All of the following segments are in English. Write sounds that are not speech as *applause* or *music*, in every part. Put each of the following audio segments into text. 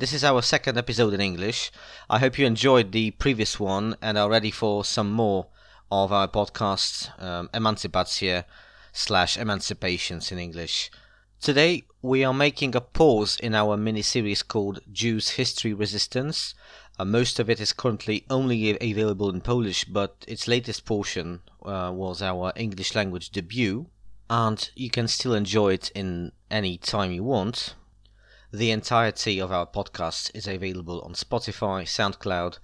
This is our second episode in English. I hope you enjoyed the previous one and are ready for some more of our podcast, um, Emancypacje slash Emancipations in English. Today, we are making a pause in our mini series called Jews History Resistance. Uh, most of it is currently only available in Polish, but its latest portion uh, was our English language debut, and you can still enjoy it in any time you want. The entirety of our podcast is available on Spotify, SoundCloud,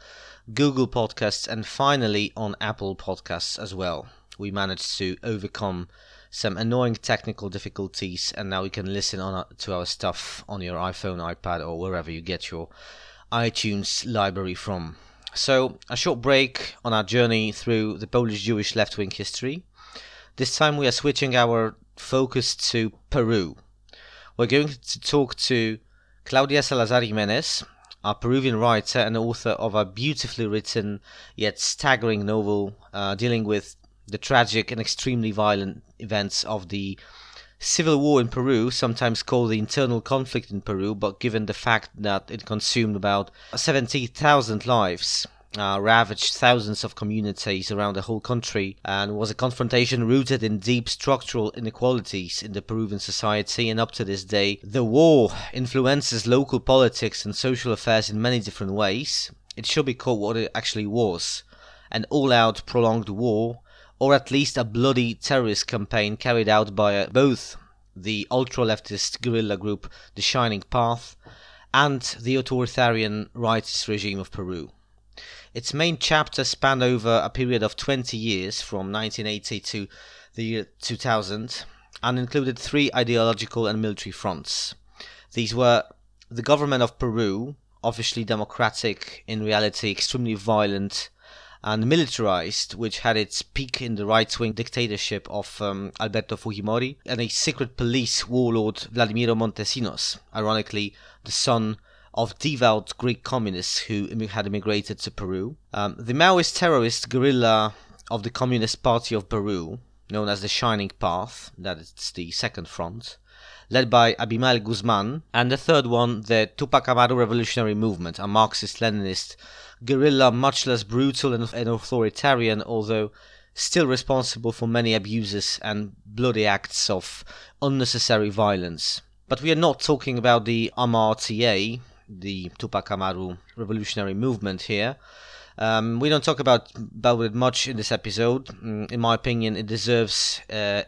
Google Podcasts, and finally on Apple Podcasts as well. We managed to overcome some annoying technical difficulties, and now you can listen on uh, to our stuff on your iPhone, iPad, or wherever you get your iTunes library from. So, a short break on our journey through the Polish Jewish left wing history. This time we are switching our focus to Peru. We're going to talk to Claudia Salazar Jiménez, a Peruvian writer and author of a beautifully written yet staggering novel uh, dealing with the tragic and extremely violent events of the civil war in Peru, sometimes called the internal conflict in Peru, but given the fact that it consumed about 70,000 lives, uh, ravaged thousands of communities around the whole country, and was a confrontation rooted in deep structural inequalities in the Peruvian society. And up to this day, the war influences local politics and social affairs in many different ways. It should be called what it actually was an all out prolonged war or at least a bloody terrorist campaign carried out by uh, both the ultra leftist guerrilla group The Shining Path and the authoritarian rightist regime of Peru. Its main chapter spanned over a period of 20 years from 1980 to the year 2000 and included three ideological and military fronts. These were the government of Peru, officially democratic, in reality extremely violent and militarized, which had its peak in the right wing dictatorship of um, Alberto Fujimori, and a secret police warlord Vladimiro Montesinos, ironically, the son of devout Greek communists who had immigrated to Peru. Um, the Maoist terrorist guerrilla of the Communist Party of Peru, known as the Shining Path, that is the second front, led by Abimael Guzman, and the third one, the Tupac Amaru Revolutionary Movement, a Marxist Leninist guerrilla much less brutal and, and authoritarian, although still responsible for many abuses and bloody acts of unnecessary violence. But we are not talking about the MRTA, the Tupac Amaru revolutionary movement here. Um, we don't talk about, it much in this episode. Mm, in my opinion, it deserves uh,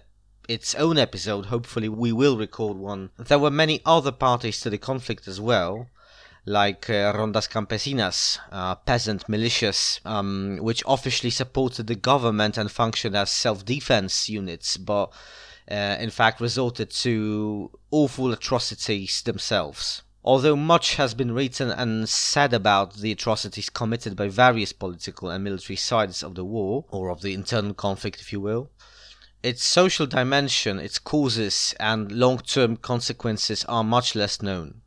its own episode. Hopefully, we will record one. There were many other parties to the conflict as well, like uh, Rondas Campesinas, uh, peasant militias, um, which officially supported the government and functioned as self defense units, but uh, in fact resorted to awful atrocities themselves. Although much has been written and said about the atrocities committed by various political and military sides of the war, or of the internal conflict, if you will, its social dimension, its causes, and long term consequences are much less known.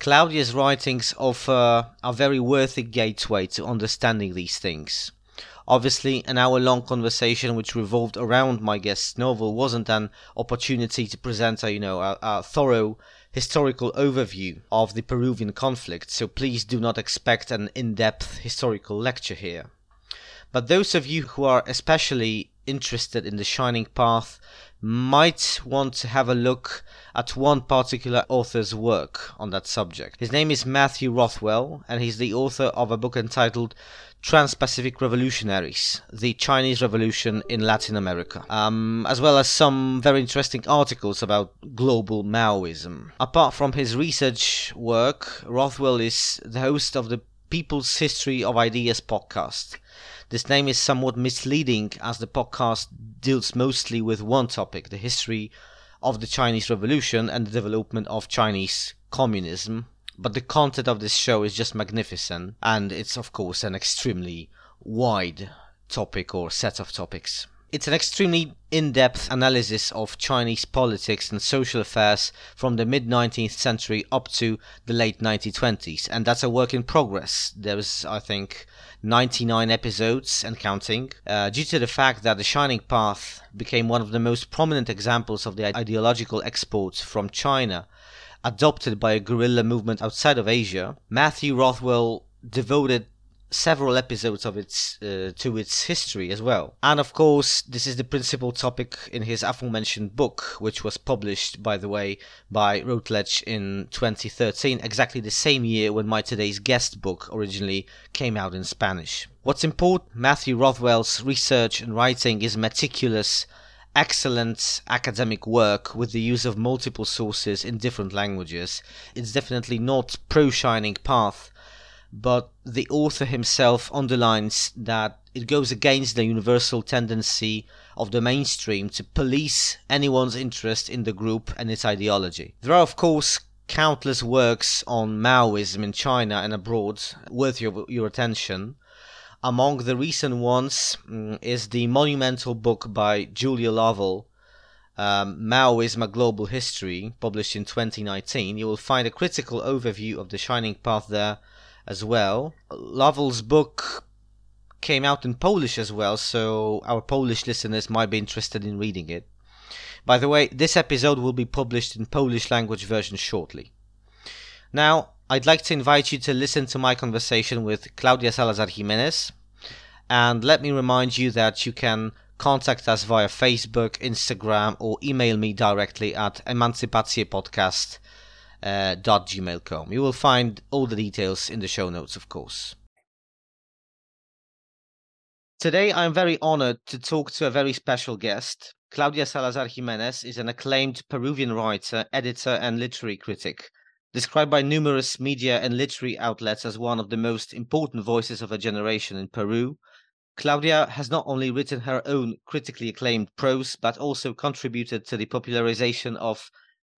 Claudia's writings offer a very worthy gateway to understanding these things. Obviously, an hour long conversation which revolved around my guest's novel wasn't an opportunity to present a, you know, a, a thorough historical overview of the Peruvian conflict, so please do not expect an in depth historical lecture here. But those of you who are especially interested in the Shining Path might want to have a look at one particular author's work on that subject. His name is Matthew Rothwell, and he's the author of a book entitled Trans Pacific Revolutionaries The Chinese Revolution in Latin America, um, as well as some very interesting articles about global Maoism. Apart from his research work, Rothwell is the host of the People's History of Ideas podcast. This name is somewhat misleading as the podcast deals mostly with one topic the history of the Chinese Revolution and the development of Chinese communism but the content of this show is just magnificent, and it's of course an extremely wide topic or set of topics. It's an extremely in depth analysis of Chinese politics and social affairs from the mid 19th century up to the late 1920s, and that's a work in progress. There's, I think, 99 episodes and counting, uh, due to the fact that The Shining Path became one of the most prominent examples of the ideological exports from China adopted by a guerrilla movement outside of Asia. Matthew Rothwell devoted several episodes of its uh, to its history as well. And of course, this is the principal topic in his aforementioned book, which was published, by the way, by Routledge in 2013, exactly the same year when my today's guest book originally came out in Spanish. What's important, Matthew Rothwell's research and writing is meticulous excellent academic work with the use of multiple sources in different languages. It's definitely not pro Shining Path, but the author himself underlines that it goes against the universal tendency of the mainstream to police anyone's interest in the group and its ideology. There are, of course, countless works on Maoism in China and abroad worth your, your attention. Among the recent ones um, is the monumental book by Julia Lovell, um, Maoism A Global History, published in 2019. You will find a critical overview of the Shining Path there as well. Lovell's book came out in Polish as well, so our Polish listeners might be interested in reading it. By the way, this episode will be published in Polish language version shortly. Now, I'd like to invite you to listen to my conversation with Claudia Salazar Jiménez, and let me remind you that you can contact us via Facebook, Instagram, or email me directly at emancypacjepodcast uh. You will find all the details in the show notes, of course. Today, I'm very honored to talk to a very special guest. Claudia Salazar Jiménez is an acclaimed Peruvian writer, editor, and literary critic. Described by numerous media and literary outlets as one of the most important voices of a generation in Peru, Claudia has not only written her own critically acclaimed prose, but also contributed to the popularization of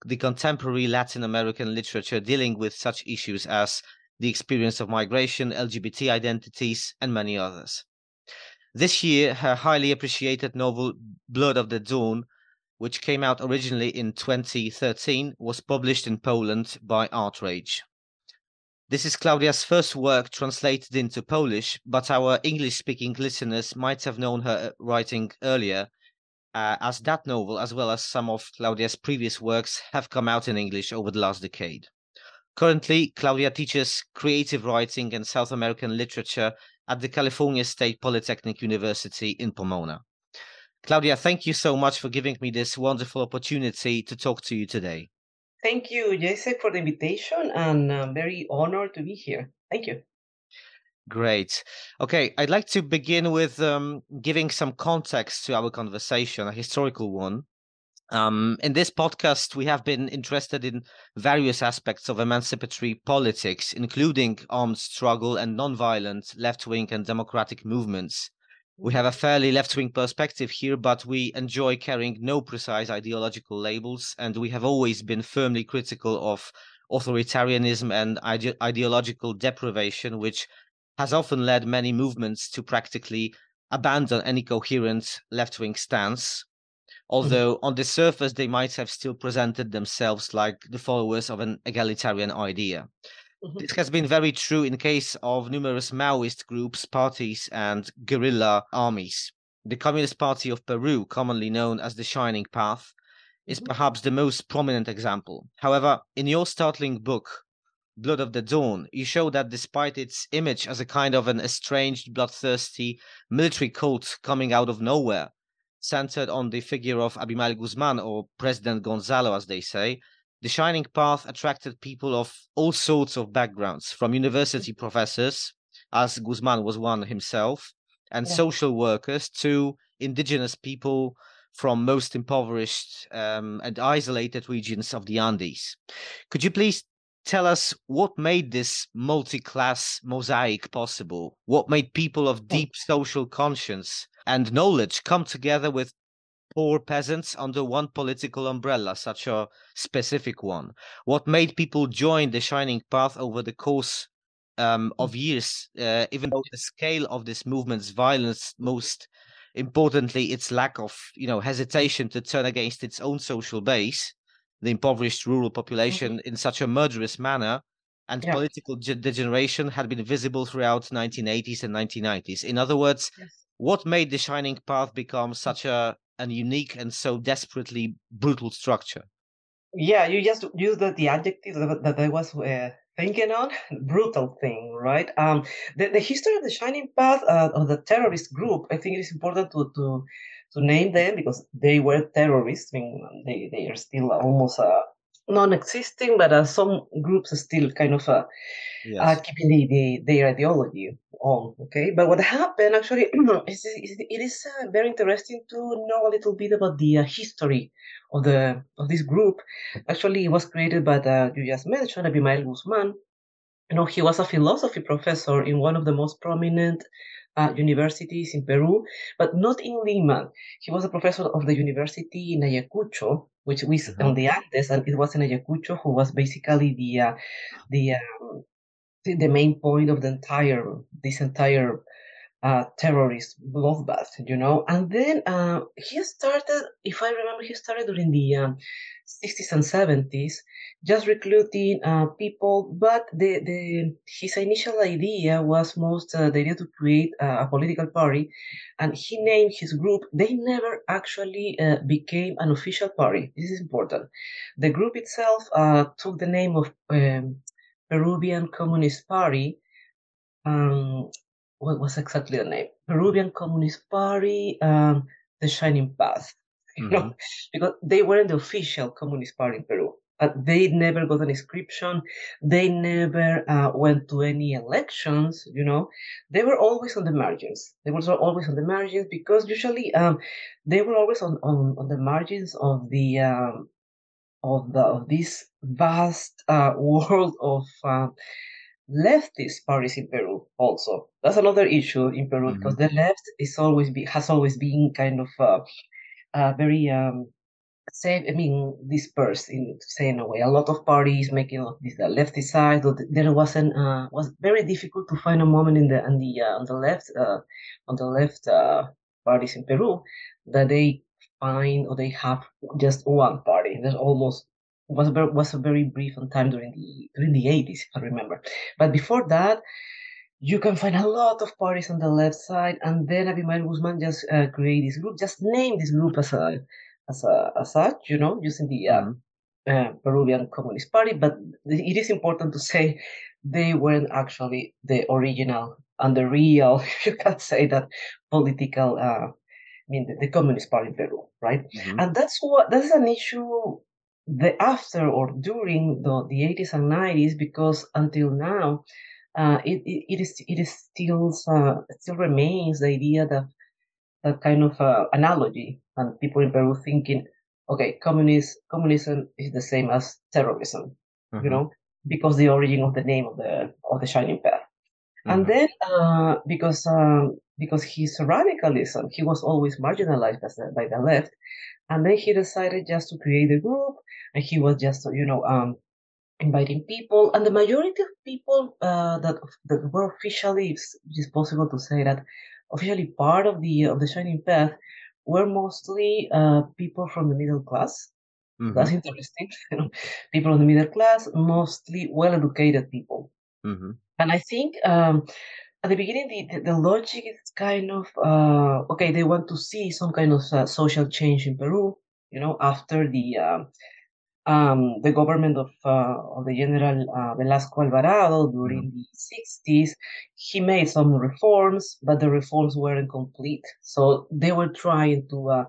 the contemporary Latin American literature dealing with such issues as the experience of migration, LGBT identities, and many others. This year, her highly appreciated novel Blood of the Dawn, which came out originally in 2013, was published in Poland by Art Rage. This is Claudia's first work translated into Polish, but our English speaking listeners might have known her writing earlier uh, as that novel, as well as some of Claudia's previous works, have come out in English over the last decade. Currently, Claudia teaches creative writing and South American literature at the California State Polytechnic University in Pomona. Claudia, thank you so much for giving me this wonderful opportunity to talk to you today. Thank you, Jesse, for the invitation, and I'm very honored to be here. Thank you. Great. Okay, I'd like to begin with um, giving some context to our conversation, a historical one. Um, in this podcast, we have been interested in various aspects of emancipatory politics, including armed struggle and nonviolent left wing and democratic movements. We have a fairly left wing perspective here, but we enjoy carrying no precise ideological labels, and we have always been firmly critical of authoritarianism and ide- ideological deprivation, which has often led many movements to practically abandon any coherent left wing stance, although mm-hmm. on the surface they might have still presented themselves like the followers of an egalitarian idea. Mm-hmm. This has been very true in case of numerous Maoist groups, parties, and guerrilla armies. The Communist Party of Peru, commonly known as the Shining Path, is mm-hmm. perhaps the most prominent example. However, in your startling book, Blood of the Dawn, you show that despite its image as a kind of an estranged, bloodthirsty military cult coming out of nowhere, centered on the figure of Abimael Guzman or President Gonzalo, as they say, the Shining Path attracted people of all sorts of backgrounds, from university professors, as Guzman was one himself, and yeah. social workers to indigenous people from most impoverished um, and isolated regions of the Andes. Could you please tell us what made this multi-class mosaic possible? What made people of deep social conscience and knowledge come together with poor peasants under one political umbrella, such a specific one. What made people join the Shining Path over the course um, of years, uh, even though the scale of this movement's violence, most importantly, its lack of you know hesitation to turn against its own social base, the impoverished rural population, mm-hmm. in such a murderous manner, and yeah. political degeneration had been visible throughout 1980s and 1990s. In other words, yes. what made the Shining Path become such a an unique and so desperately brutal structure? Yeah, you just used the, the adjective that, that I was uh, thinking on. *laughs* Brutal thing, right? Um, the, the history of the Shining Path uh, of the terrorist group, I think it is important to, to to name them because they were terrorists. I mean, they, they are still almost uh, non-existing, but uh, some groups are still kind of uh, yes. uh, keeping the, the, their ideology on. Okay, but what happened actually *clears throat* is it is uh, very interesting to know a little bit about the uh, history of the of this group. Actually, it was created by the you just mentioned Abimael Guzman. You know, he was a philosophy professor in one of the most prominent uh, universities in Peru, but not in Lima. He was a professor of the university in Ayacucho, which was mm-hmm. on the Andes, and it was in Ayacucho who was basically the uh, the, um, the main point of the entire this entire uh, terrorist bloodbath, you know. And then uh, he started, if I remember, he started during the um, 60s and 70s, just recruiting uh, people. But the, the his initial idea was most uh, the idea to create a political party, and he named his group. They never actually uh, became an official party. This is important. The group itself uh, took the name of um, Peruvian Communist Party. Um, what was exactly the name? Peruvian Communist Party, um, the Shining Path. Mm-hmm. *laughs* You know, because they weren't the official Communist Party in Peru, but they never got an inscription. They never uh, went to any elections. You know, they were always on the margins. They were always on the margins because usually um, they were always on, on, on the margins of the um, of the of this vast uh, *laughs* world of uh, leftist parties in Peru also. That's another issue in Peru mm-hmm. because the left is always be, has always been kind of uh, uh, very um, say I mean dispersed in say in a way. A lot of parties making of this the leftist side. There wasn't uh, was very difficult to find a moment in the on the uh, on the left uh, on the left uh, parties in Peru that they find or they have just one party. There's almost was very, was a very brief on time during the during the 80s, if I remember. But before that, you can find a lot of parties on the left side, and then Abimael Guzman just uh, create this group, just name this group as a as a as such, you know, using the uh, uh, Peruvian Communist Party. But it is important to say they weren't actually the original and the real, *laughs* if you can say that political. Uh, I mean, the, the Communist Party in Peru, right? Mm-hmm. And that's what that's an issue the after or during the, the 80s and 90s because until now uh, it, it, it is it is still uh, still remains the idea that that kind of uh, analogy and people in Peru thinking okay communist communism is the same as terrorism mm-hmm. you know because the origin of the name of the of the shining path mm-hmm. and then uh, because um, because his radicalism. He was always marginalized by the left. And then he decided just to create a group and he was just you know um inviting people. And the majority of people uh, that that were officially it is possible to say that officially part of the of the shining path were mostly uh, people from the middle class. Mm-hmm. that's interesting. You *laughs* know, people in the middle class mostly well educated people. Mm-hmm. and i think um, at the beginning the, the, the, logic is kind of uh, okay they want to see some kind of uh, social change in peru you know after the uh, um, the government of, uh, of the General uh, Velasco Alvarado during mm-hmm. the 60s, he made some reforms, but the reforms weren't complete. So they were trying to uh,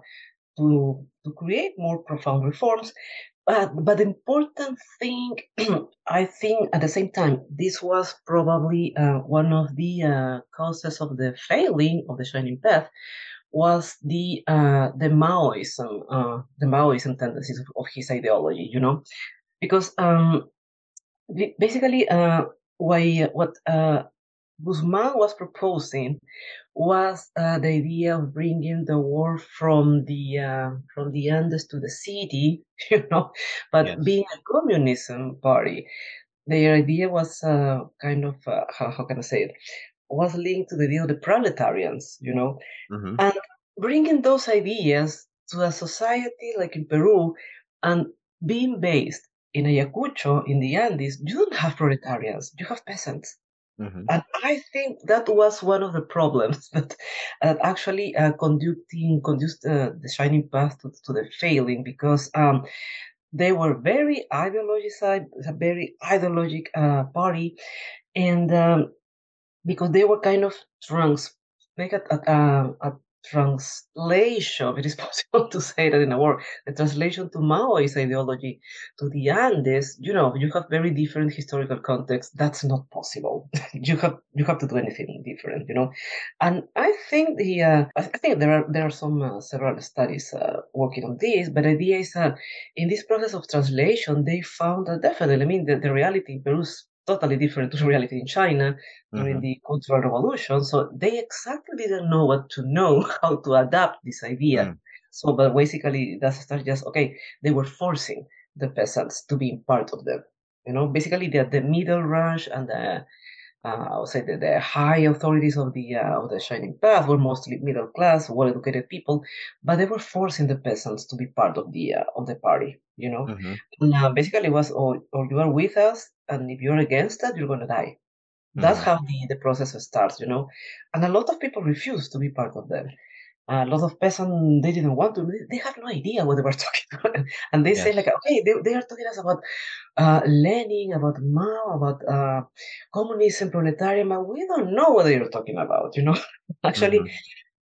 to to create more profound reforms. But but the important thing, *clears throat* I think, at the same time, this was probably uh, one of the uh, causes of the failing of the Shining Path was the uh, the Maoism, uh, the Maoism tendencies of, of, his ideology, you know, because um, basically uh, why what uh, Guzman was proposing was uh, the idea of bringing the war from the uh, from the Andes to the city, *laughs* you know, but Yes. being a communism party, their idea was uh, kind of uh, how, how can I say it was linked to the idea of the proletarians, you know, hmm and bringing those ideas to a society like in Peru and being based in Ayacucho in the Andes, you don't have proletarians, you have peasants. Hmm And I think that was one of the problems *laughs* that, that actually uh, conducting conduced uh, the shining path to, to the failing because um, they were very ideologized, a very ideologic uh, party, and um, because they were kind of trans, translation, it is *laughs* possible to say that in a word, the translation to Maoist ideology to the Andes, you know, you have very different historical context. That's not possible. *laughs* you have you have to do anything different, you know. And I think the uh, I think there are there are some uh, several studies uh, working on this, but the idea is uh, in this process of translation, they found that definitely, I mean, the, the reality in Peru is totally different to reality in China during hmm the Cultural Revolution. So they exactly didn't know what to know, *laughs* how to adapt this idea. Mm. So, but basically, that's just okay. They were forcing the peasants to be part of them. You know, basically, the the middle range and the uh, I would say the, the high authorities of the uh, of the Shining Path were mostly middle class, well educated people, but they were forcing the peasants to be part of the uh, of the party. You know, hmm and, uh, basically it was or, or you are with us, and if you're against that, you're gonna die. That's Mhm. how the, the process starts, you know. And a lot of people refuse to be part of them. A lot of peasants, they didn't want to. They, have no idea what they were *laughs* talking about. And they say, like, okay, they, they are talking us about uh, Lenin, about Mao, about uh, communism, proletariat, but we don't know what they are talking about, you know. *laughs* Actually, Mhm.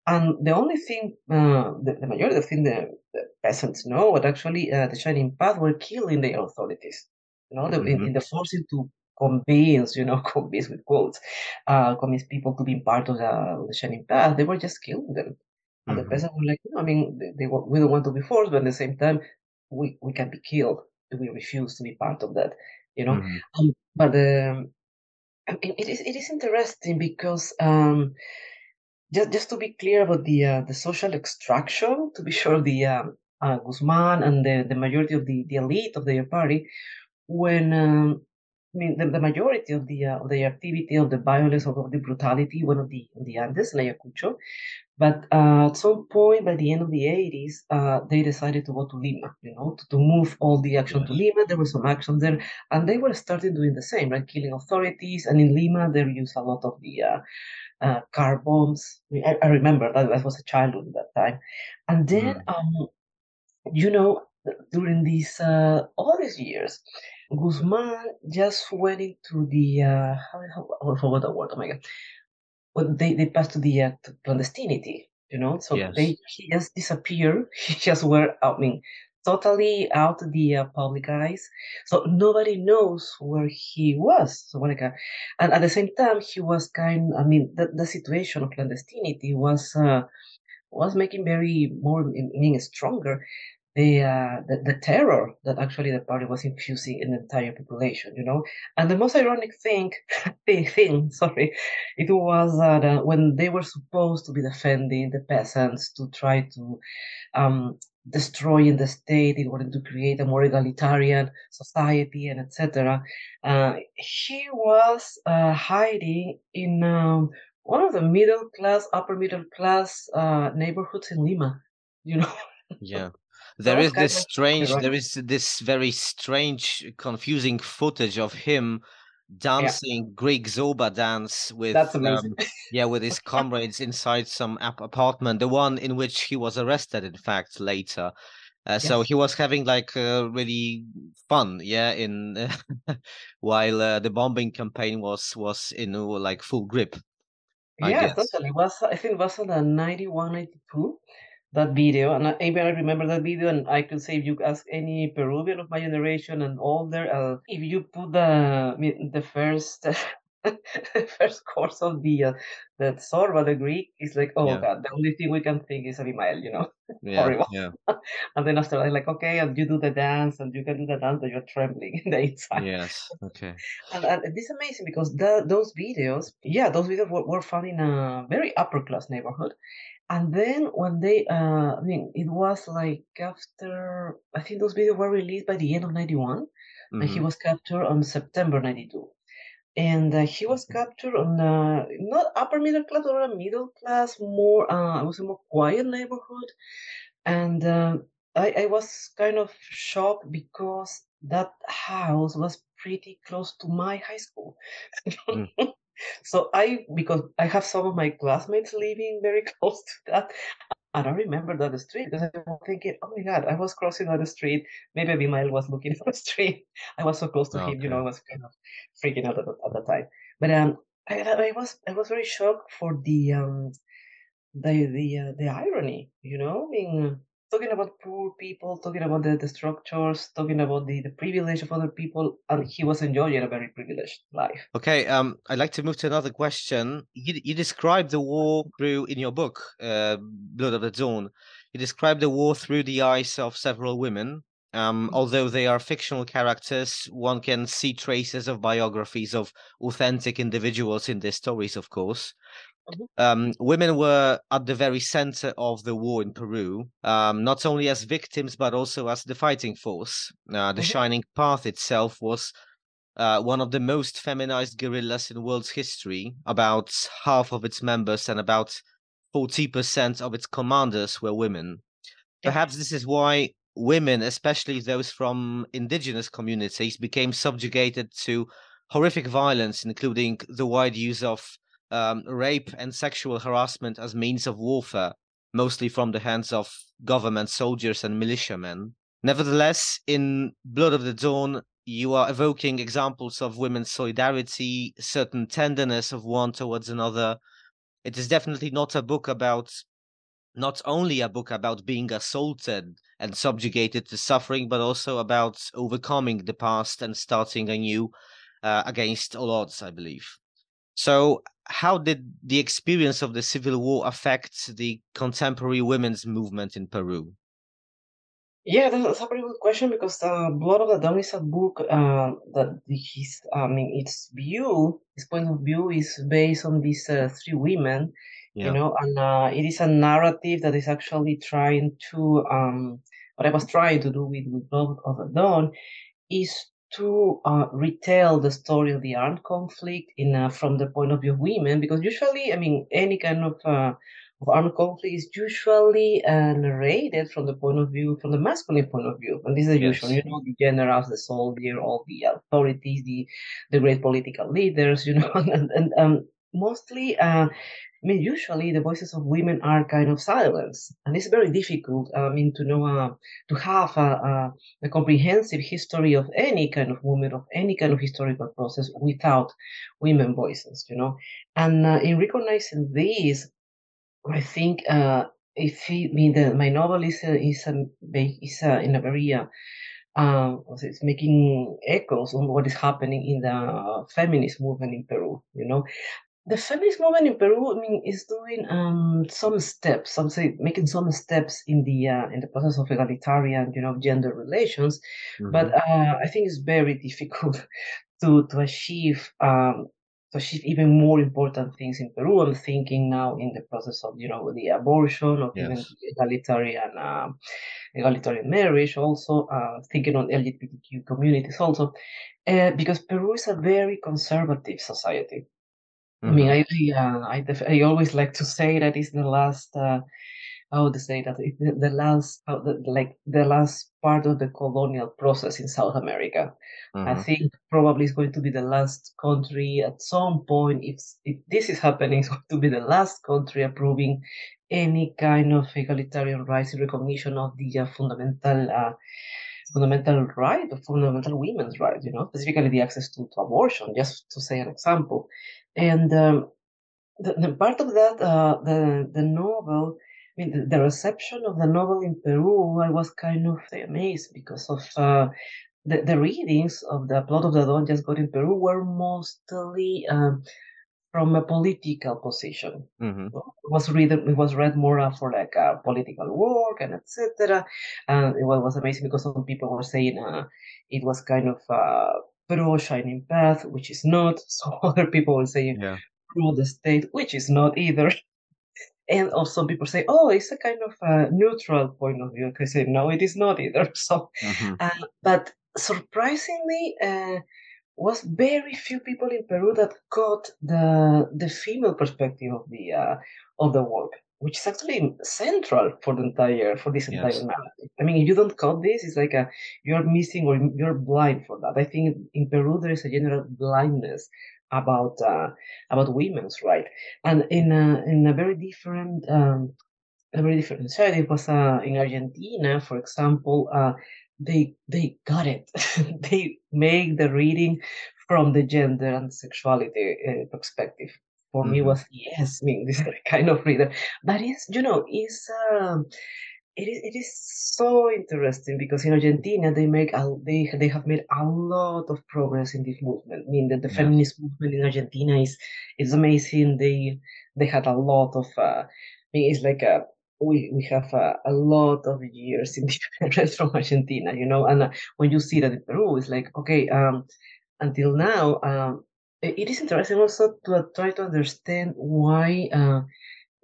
and the only thing, uh, the, the majority of the thing the, the peasants know, what actually uh, the Shining Path were killing the authorities. You know, the, in, in the forcing to convince, you know, *laughs* convince with quotes, uh, convince people to be part of the, the Shining Path, they were just killing them. And the Mhm. peasants were like, no, I mean, they, they, we don't want to be forced, but at the same time, we, we can be killed if we refuse to be part of that, you know. Mhm. Um, but um, I mean, it is it is interesting because um, just just to be clear about the uh, the social extraction, to be sure, the um, uh, Guzman and the, the majority of the, the elite of their party, when um, I mean the, the majority of the uh, of the activity of the violence of, of the brutality went on the on the Andes, in Ayacucho, but uh, at some point by the end of the 80s, uh, they decided to go to Lima, you know, to, to move all the action to Lima. There was some action there, and they were starting doing the same, right? Killing authorities. And in Lima, they used a lot of the uh, uh, car bombs. I, I, remember that I was a child at that time. And then, Mhm. um, you know, during these uh, all these years, Guzman just went into the uh, how, how I forgot the word. Oh my god! Well, they they passed to the uh, to clandestinity. You know, so Yes. they he just disappeared. *laughs* He just were I mean totally out of the uh, public eyes. So nobody knows where he was. So uh, and at the same time, he was kind. I mean, the the situation of clandestinity was uh, was making very more I mean stronger the, uh, the the terror that actually the party was infusing in the entire population, you know. And the most ironic thing, *laughs* thing, *laughs* sorry, it was that uh, when they were supposed to be defending the peasants to try to um, destroying the state in order to create a more egalitarian society and etc. Uh, he was uh, hiding in um, one of the middle class, upper middle class uh, neighborhoods in Lima. You know, Yeah. There is this strange, there is this very strange, confusing footage of him dancing Greek Zorba dance with, That's amazing. um, *laughs* yeah, with his comrades inside some ap- apartment, the one in which he was arrested, in fact, later. Uh, so he was having like uh, really fun, yeah, in *laughs* while uh, the bombing campaign was was in uh, like full grip, I Yes, guess. totally. It was I think it was on the 91, 92, that video. And I, I remember that video and I could say if you ask any Peruvian of my generation and older, uh, if you put the the first *laughs* first course of the uh, the Zorba, the Greek, is like, oh Yeah. god, the only thing we can think is Abimael, you know, *laughs* Yeah, horrible. yeah, *laughs* And then after that, like, okay, and you do the dance, and you can do the dance, but you're trembling in the inside. yes. Okay. And, and this is amazing because the, those videos, yeah, those videos were, were found in a very upper class neighborhood. And then when they, uh, I mean, it was like after, I think those videos were released by the end of 91, and he Mhm. was captured on September 92. And uh, he was captured on uh, not upper middle class, but a middle class, more, uh, it was a more quiet neighborhood. And uh, I, I was kind of shocked because that house was pretty close to my high school. Mm. *laughs* so I, because I have some of my classmates living very *laughs* close to that, and I remember that street because I was thinking, oh my God, I was crossing on the street. Maybe Abimael was looking *laughs* for the street. I was so close to him, you know, I was kind of freaking out at, the- at the time. But um, I, I I was I was very shocked for the um the the uh, the irony, you know, I mean, talking about poor people, talking about the, the structures, talking about the, the privilege of other people, and he was enjoying a very privileged life. Okay, um, I'd like to move to another question. You you describe the war through in your book, uh, Blood of the Dawn. You describe the war through the eyes of several women. Um, although they are fictional characters, one can see traces of biographies of authentic individuals in their stories, of course. Mhm. Um, women were at the very center of the war in Peru, um, not only as victims but also as the fighting force. Uh, the Mhm. Shining Path itself was uh, one of the most feminized guerrillas in world's history. About half of its members and about 40% of its commanders were women. Perhaps this is why women, especially those from indigenous communities, became subjugated to horrific violence, including the wide use of um, rape and sexual harassment as means of warfare, mostly from the hands of government soldiers and militiamen. Nevertheless, in Blood of the Dawn, you are evoking examples of women's solidarity, certain tenderness of one towards another. It is definitely not a book about, not only a book about being assaulted and subjugated to suffering, but also about overcoming the past and starting anew uh, against all odds, I believe. So, how did the experience of the Civil War affect the contemporary women's movement in Peru? Yeah, that's a very good question because the Blood of the Dawn is a book uh, that the- his, I mean, its view, his point of view is based on these uh, three women, you know, and uh, it is a narrative that is actually trying to, um, what I was trying to do with, with Blood of the Dawn is to uh, retell the story of the armed conflict in uh, from the point of view of women, because usually, I mean, any kind of uh, of armed conflict is usually uh, narrated from the point of view, from the masculine point of view, and this is the usual. You know, the generals, the soldier, all the authorities, the the great political leaders. You know, *laughs* and, and um, mostly. Uh, I mean, usually the voices of women are kind of silenced, and it's very difficult. I mean, to know, uh, to have a, a, a comprehensive history of any kind of woman, of any kind of historical process without women voices, you know. And uh, in recognizing this, I think uh, if I mean, the, my novel is uh, is um, ba- is uh, in a very uh, it's making echoes on what is happening in the feminist movement in Peru. You know, the feminist movement in Peru, I mean, is doing um, some steps. Some say making some steps in the uh, in the process of egalitarian, you know, gender relations. But Mhm. uh, I think it's very *laughs* difficult to to achieve um, to achieve even more important things in Peru. I'm thinking now in the process of you know the abortion, of even Yes. the egalitarian um, egalitarian marriage. Also uh, thinking on LGBTQ communities also, uh, because Peru is a very conservative society. I mean. I I, uh, I, def- I always like to say that it's the last. Uh, how to say that it's the, the last, how the, like the last part of the colonial process in South America. I Mhm. think probably it's going to be the last country at some point. If if this is happening, *laughs* it's going to be the last country approving any kind of egalitarian rights in recognition of the uh, fundamental. Fundamental right of fundamental women's rights you know specifically the access to, to abortion just to say an example. And um, the, the part of that, uh, the the novel, I mean, the, the reception of the novel in Peru, I was kind of amazed because of uh, the, the readings of the Blood of the Dawn just got in Peru were mostly um, from a political position. hmm It was read it was read more uh, for like uh, political work and etc. And it was amazing because some people were saying uh, it was kind of uh, pro Shining Path, which is not. *laughs* So other people were saying Yeah. pro the state, which is not either. *laughs* And also people say, oh, it's a kind of a neutral point of view. I say, no, it is not either. *laughs* So, hmm uh, but surprisingly, uh, was very few people in Peru that got the the female perspective of the uh, of the work, which is actually central for the entire for this entire Yes. narrative. I mean, if you don't cut this, it's like a you're missing or you're blind for that. I think in Peru there is a general blindness about uh, about women's right, and in a in a very different um, a very different side. It was uh, in Argentina, for example. They they got it. *laughs* they make the reading from the gender and sexuality uh, perspective. For me, Mhm. was yes. I mean, *laughs* this kind of reader, but it's you know, it's um, it is it is so interesting because in Argentina they make a, they they have made a lot of progress in this movement. I mean, that the Yeah. feminist movement in Argentina is is amazing. They they had a lot of. Uh, I mean, it's like a we we have a, a lot of years in *laughs* difference from Argentina, you know. And uh, when you see that in Peru, it's like okay, um, until now, um, it, it is interesting also to uh, try to understand why. Uh,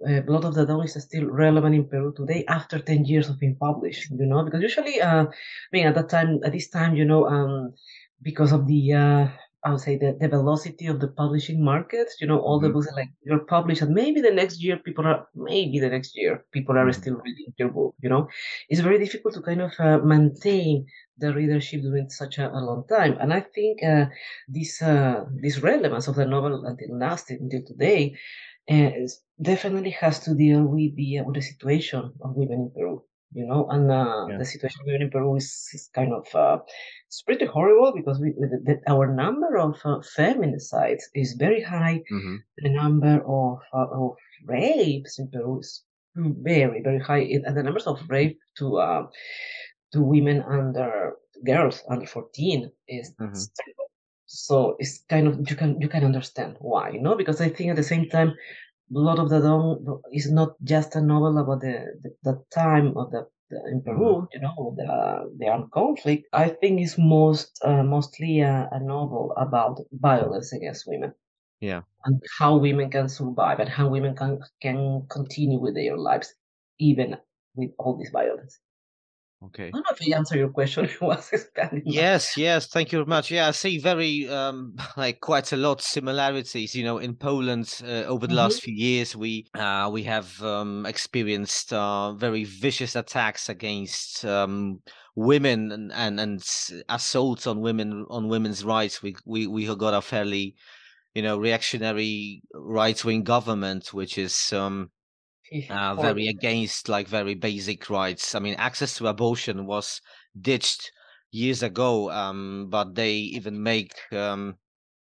uh, Blood of the Dawn is still relevant in Peru today after 10 years of being published, you know, because usually, uh, I mean, at that time, at this time, you know, um, because of the, uh, I would say the, the velocity of the publishing market, you know, all the Mhm. books are like, you're published and maybe the next year people are, maybe the next year people are Mhm. still reading your book, you know, it's very difficult to kind of uh, maintain the readership during such a, a long time. And I think, uh, this, uh, this relevance of the novel until last, until today, uh, definitely has to deal with the uh, with the situation of women in Peru. You know, and uh, Yeah. the situation women in Peru is, is kind of uh, it's pretty horrible because we the, the, our number of uh, feminicides is very high. hmm The number of uh, of rapes in Peru is very very high, It- and the numbers of rape to uh, to women under girls under fourteen is Mhm. So it's kind of you can you can understand why, you know, because I think at the same time Blood of the Dawn is not just a novel about the the, the time of the, the in Peru, you know, the the armed conflict. I think it's most uh, mostly a, a novel about violence against women Yeah. and how women can survive and how women can can continue with their lives even with all this violence. Okay. I don't know if I answered your question. *laughs* Was expanding. Yes, yes, thank you very much. Yeah, I see very um *laughs* like quite a lot similarities. You know, in Poland uh, over the last few years, we uh we have um experienced uh very vicious attacks against um women and and, and assaults on women on women's rights. We we we have got a fairly you know reactionary right wing government, which is um uh, very against like very basic rights. I mean, access to abortion was ditched years ago, um, but they even make um,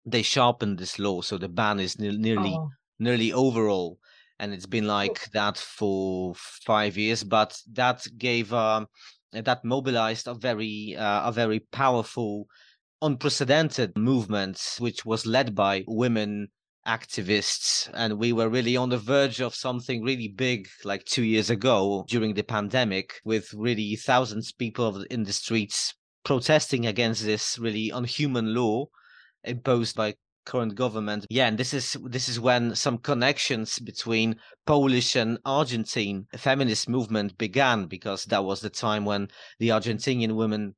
they sharpened this law, so the ban is ne- nearly Oh, nearly overall, and it's been like that for five years. But that gave um, that mobilized a very uh, a very powerful, unprecedented movement, which was led by women activists and we were really on the verge of something really big like two years ago during the pandemic with really thousands of people in the streets protesting against this really unhuman law imposed by current government yeah and this is this is when some connections between polish and argentine feminist movement began because that was the time when the argentinian women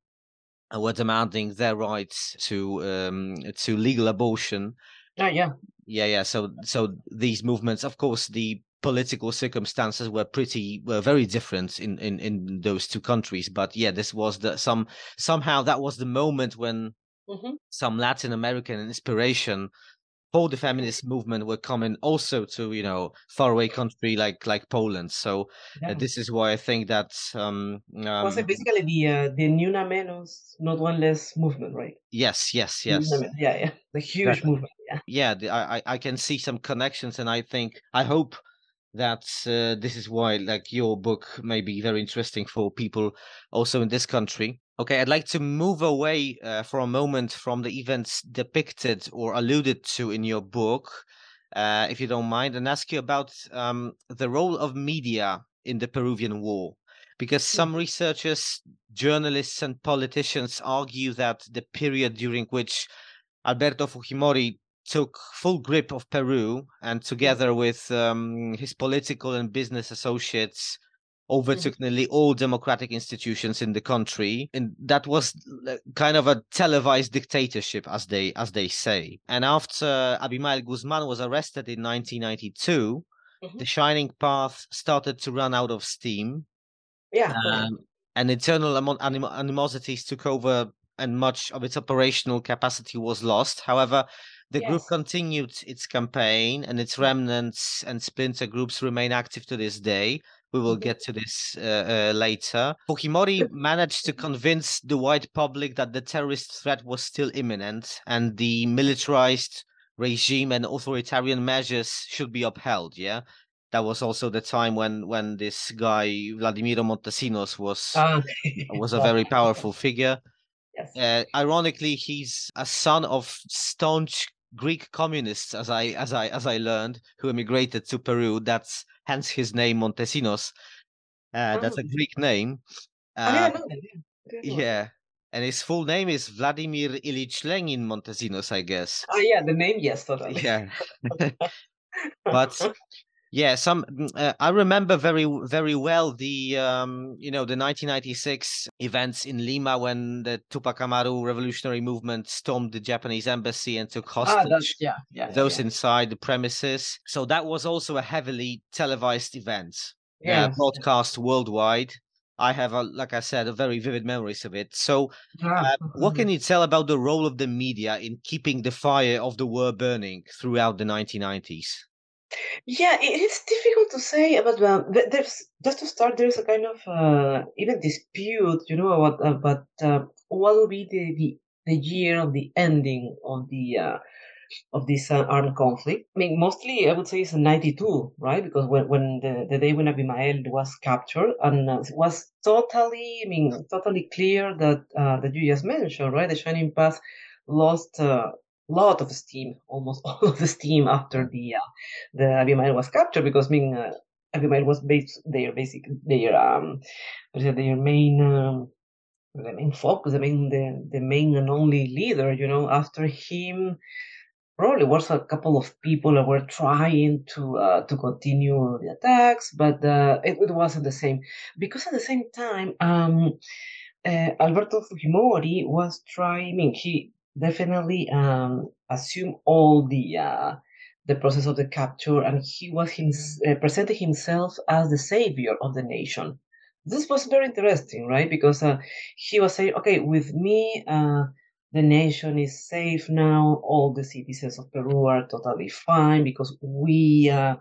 were demanding their rights to um, to legal abortion yeah, yeah. Yeah yeah so so these movements of course the political circumstances were pretty were very different in in in those two countries but yeah this was the some somehow that was the moment when hmm some latin american inspiration for the feminist movement were coming also to you know faraway country like like poland so uh, this is why i think that um, was it um basically the uh, the Ni Una Menos, not one less movement, right? yes yes yes Yeah, yeah. *laughs* The huge Exactly. movement. Yeah. yeah I, I I can see some connections and i think i hope that uh, this is why like your book may be very interesting for people also in this country Okay, I'd like to move away uh, for a moment from the events depicted or alluded to in your book, uh, if you don't mind, and ask you about um, the role of media in the Peruvian War. Because some Mm. researchers, journalists, and politicians argue that the period during which Alberto Fujimori took full grip of Peru and together with um, his political and business associates overtook nearly all democratic institutions in the country and that was kind of a televised dictatorship as they as they say and after abimael guzman was arrested in 1992 Mhm. the shining path started to run out of steam Yeah. um, and internal anim- animosities took over and much of its operational capacity was lost. However, the group continued its campaign and its remnants and splinter groups remain active to this day. We will get to this uh, uh, later. Fujimori managed to convince the white public that the terrorist threat was still imminent and the militarized regime and authoritarian measures should be upheld. Yeah that was also the time when when this guy Vladimiro Montesinos was was a very powerful figure. yes. Uh, ironically, he's a son of staunch Greek communists, as I as I as I learned, who immigrated to Peru. That's hence his name Montesinos. Uh, that's a Oh. Greek name. Uh, that. Yeah. I didn't know that. yeah, and his full name is Vladimir Ilyich Lenin Montesinos, I guess. Ah, yeah, the name, yes, totally. Yeah, *laughs* *laughs* but Yeah, some mm, uh, I remember very very well the um, you know the 1996 events in Lima when the Tupac Amaru revolutionary movement stormed the Japanese embassy and took ah, hostage that's yeah, yeah, yeah, those yeah. inside the premises. So that was also a heavily televised event, uh, broadcast worldwide. I have, a, like I said, a very vivid memories of it. So, Ah, uh, what can you tell about the role of the media in keeping the fire of the war burning throughout the 1990s? Yeah, it is difficult to say about um, th- there's just to start. There's a kind of uh, even dispute, you know, about about uh, what will be the, the the year of the ending of the uh, of this uh, armed conflict. I mean, mostly I would say it's '92, right? Because when when the, the day when Abimael was captured, and uh, was totally, I mean, totally clear that uh, that you just mentioned, right? The Shining Path lost a lot of steam, almost *laughs* all of the steam after the uh, the Abimael was captured, because mean, uh, Abimael was based their basic their um their main. Um, the main focus, the main the, the main and only leader, you know, after him probably was a couple of people that were trying to uh, to continue the attacks, but uh, it, it wasn't the same because at the same time, um, uh, Alberto Fujimori was trying. I mean, he definitely um, assumed all the uh, the process of the capture, and he was hims- uh, presented himself as the savior of the nation. This was very interesting, right? Because uh, he was saying, "Okay, with me." Uh, the nation is safe now. All the citizens of Peru are totally fine because we uh,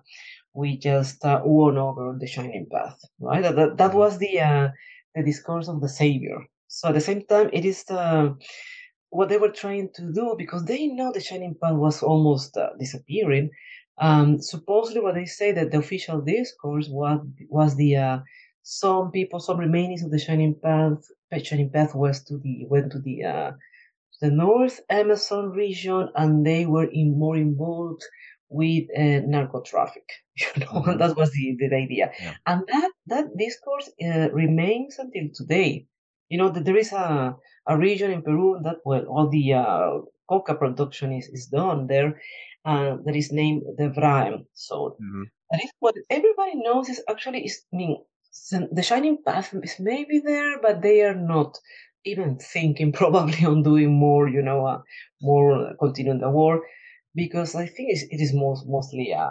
we just uh, won over the shining path, right? That that, that was the uh, the discourse of the savior. So at the same time, it is the what they were trying to do because they know the shining path was almost uh, disappearing. Um, supposedly, what they say that the official discourse was was the uh, some people, some remainings of the shining path, shining path was to the went to the uh, the North Amazon region, and they were in, more involved with uh, narco traffic. *laughs* You know, Mhm. that was the, the idea, Yeah. and that that discourse uh, remains until today. You know that there is a a region in Peru that well, all the uh, coca production is, is done there, uh, that is named the Vraem zone. Mhm. That is what everybody knows is actually is I mean the shining path is maybe there, but they are not even thinking *laughs* probably on doing more, you know, uh, more uh, continuing the war, because I think it's, it is most mostly a,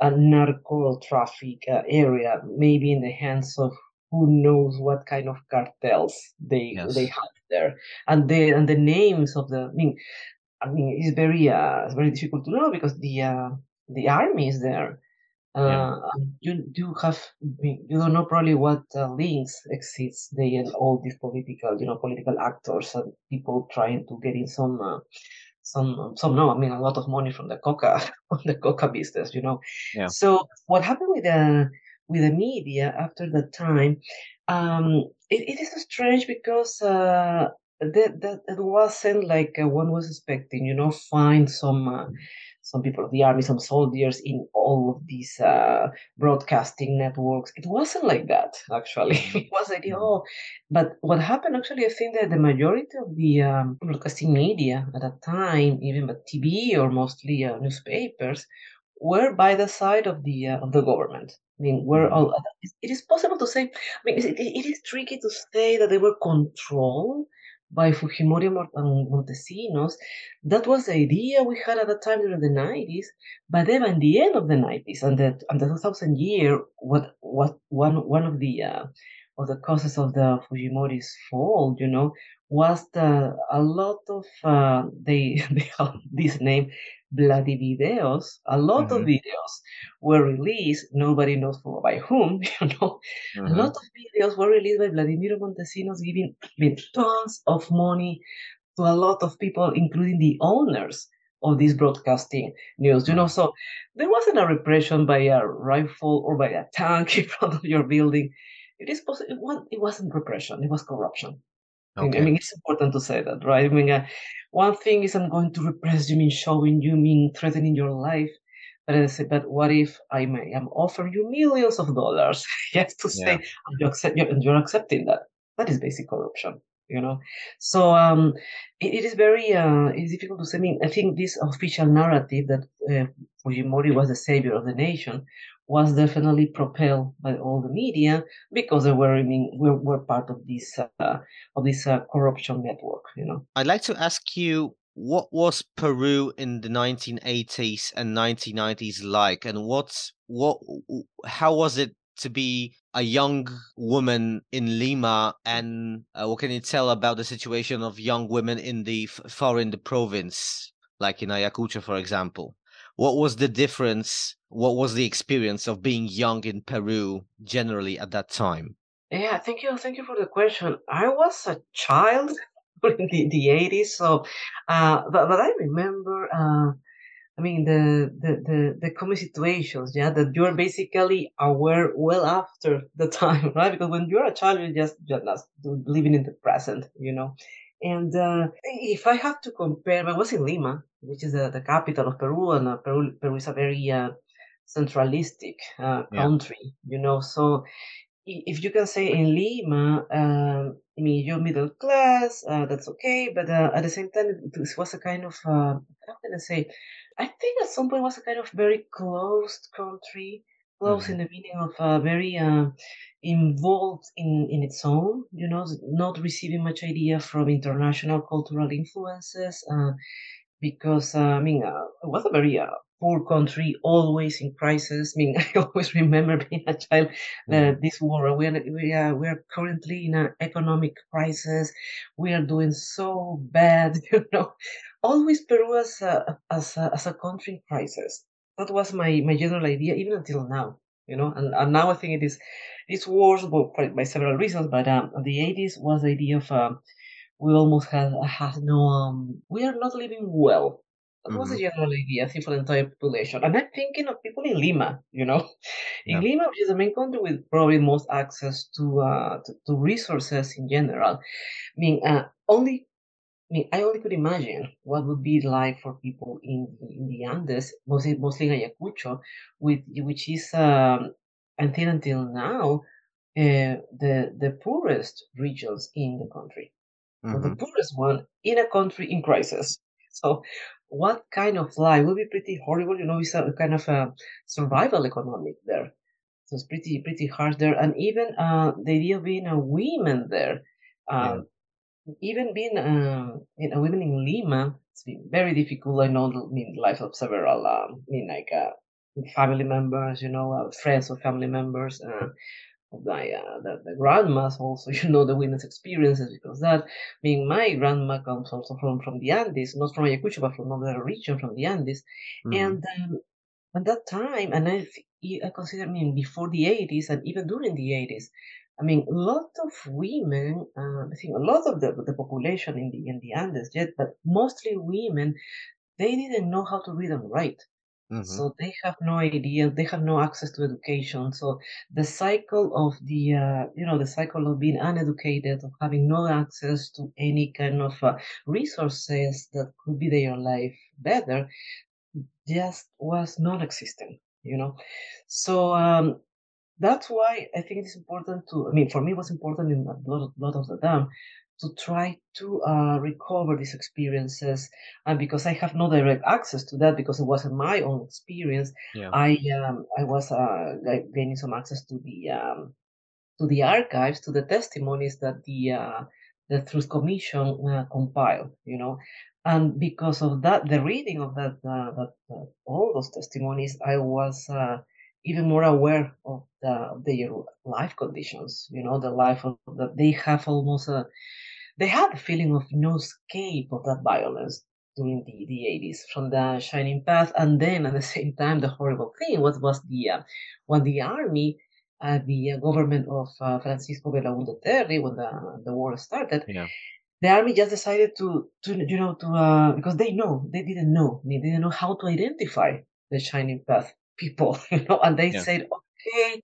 a narco traffic uh, area, maybe in the hands of who knows what kind of cartels they they have there, and the and the names of the I mean I mean it's very uh it's very difficult to know because the uh, the army is there. Uh, and you do have you don't know probably what uh, links exist they and all these political you know political actors and people trying to get in some uh, some some no I mean a lot of money from the coca *laughs* from the coca business you know Yeah. so what happened with the with the media after that time, um, it, it is strange because uh, that, that it wasn't like uh, one was expecting. You know, find some uh, some people of the army, some soldiers in all of these uh, broadcasting networks. It wasn't like that, actually. *laughs* it was like, oh, but what happened actually, I think that the majority of the um, broadcasting media at that time, even the TV or mostly uh, newspapers, were by the side of the uh, of the government. I mean, we're all. It is possible to say. I mean, it, it is tricky to say that they were controlled by Fujimori and Montesinos. That was the idea we had at that time during the 90s. But then at the end of the 90s and the, and the 2000 year, what, what, one, one of the, uh, of the causes of the Fujimori's fall, you know, was the, a lot of, uh, they, *laughs* they have this name, Vladivideos. A lot mm-hmm. of videos were released. Nobody knows for, by whom, *laughs* you know. Mm-hmm. A lot of videos were released by Vladimir Montesinos giving tons of money to a lot of people, including the owners of this broadcasting news, you know. So there wasn't a repression by a rifle or by a tank *laughs* in front of your building. It is possible. It wasn't repression. It was corruption. Okay. I mean, it's important to say that, right? I mean, uh, one thing is I'm going to repress you, mean showing you, mean threatening your life. But I say, but what if I may I'm offering you millions of dollars? *laughs* you have to say, yeah. you accept, you're, you're accepting that. That is basic corruption you know so um it, it is very uh it's difficult to say i mean i think this official narrative that uh, fujimori was the savior of the nation was definitely propelled by all the media because they were, I mean, were, were part of this uh, of this uh, corruption network. You know. I'd like to ask you what was Peru in the 1980s and 1990s like, and what's what how was it to be a young woman in Lima, and uh, what can you tell about the situation of young women in the far in the province, like in Ayacucho, for example? What was the difference? What was the experience of being young in Peru generally at that time? Yeah, thank you, thank you for the question. I was a child *laughs* in the, the 80s, so uh, but but I remember. Uh, I mean the, the the the common situations, yeah, that you're basically aware well after the *laughs* time, right? Because when you're a child, you're just just living in the present, you know. And uh, if I have to compare, I was in Lima, which is the, the capital of Peru, and uh, Peru, Peru is a very uh, centralistic uh, country, yeah. you know. So if you can say in Lima, um, I mean, you're middle class, uh, that's okay, but uh, at the same time, this was a kind of, uh, how can I say, I think at some point was a kind of very closed country, closed mm-hmm. in the meaning of uh, very uh, involved in, in its own, you know, not receiving much idea from international cultural influences, uh, because, uh, I mean, uh, it was a very uh, poor country, always in crisis. I mean, *laughs* I always remember being a child, uh, mm. this war, we are, we, are, we are currently in an economic crisis. We are doing so bad, *laughs* you know. Always Peru as a, as a, as a country in crisis. That was my, my general idea, even until now, you know, and, and now I think it is it's worse by, by several reasons, but um, the 80s was the idea of um, we almost had, had no, um, we are not living well. That mm-hmm. was the general idea, I think, for the entire population. And I'm thinking of people in Lima, you know, in yeah. Lima, which is the main country with probably most access to, uh, to, to resources in general. I mean, uh, only I mean, I only could imagine what would be like for people in, in the Andes, mostly, mostly in Ayacucho, with, which is um, until until now uh, the the poorest regions in the country, mm-hmm. the poorest one in a country in crisis. So, what kind of life will be pretty horrible? You know, it's a kind of a survival economic there. So it's pretty pretty hard there, and even uh, the idea of being a woman there. Uh, yeah. Even being uh, a woman in Lima, it's been very difficult. I know, I mean, the life of several, um, I mean, like uh, family members, you know, uh, friends of family members, uh, uh, the, the grandmas also, *laughs* you know, the women's experiences because that. I mean, my grandma comes also from from the Andes, not from Ayacucho, but from another region from the Andes, mm. and um, at that time, and I I consider, I mean, before the 80s and even during the 80s. I mean, a lot of women, uh, I think a lot of the, the population in the in the Andes, yet, but mostly women, they didn't know how to read and write. Mhm. So they have no idea, they have no access to education. So the cycle of the, uh, you know, the cycle of being uneducated, of having no access to any kind of uh, resources that could be their life better, just was non-existent, you know. So um, that's why I think it's important to, I mean, for me, it was important in a lot of, lot of the time to try to uh, recover these experiences. And because I have no direct access to that, because it wasn't my own experience, Yeah. I um, I was uh, gaining some access to the um, to the archives, to the testimonies that the uh, the Truth Commission uh, compiled. You know, and because of that, the reading of that uh, that uh, all those testimonies, I was uh, even more aware of the of their life conditions. You know, the life of that they have almost a they had the feeling of no escape of that violence during the, the 80s from the shining path and then at the same time the horrible thing was was the uh, when the army uh, the uh, government of uh, francisco belaúnde terry when the, the war started Yeah. the army just decided to to you know to uh, because they know they didn't know they didn't know how to identify the shining path people *laughs* you know and they Yeah. said okay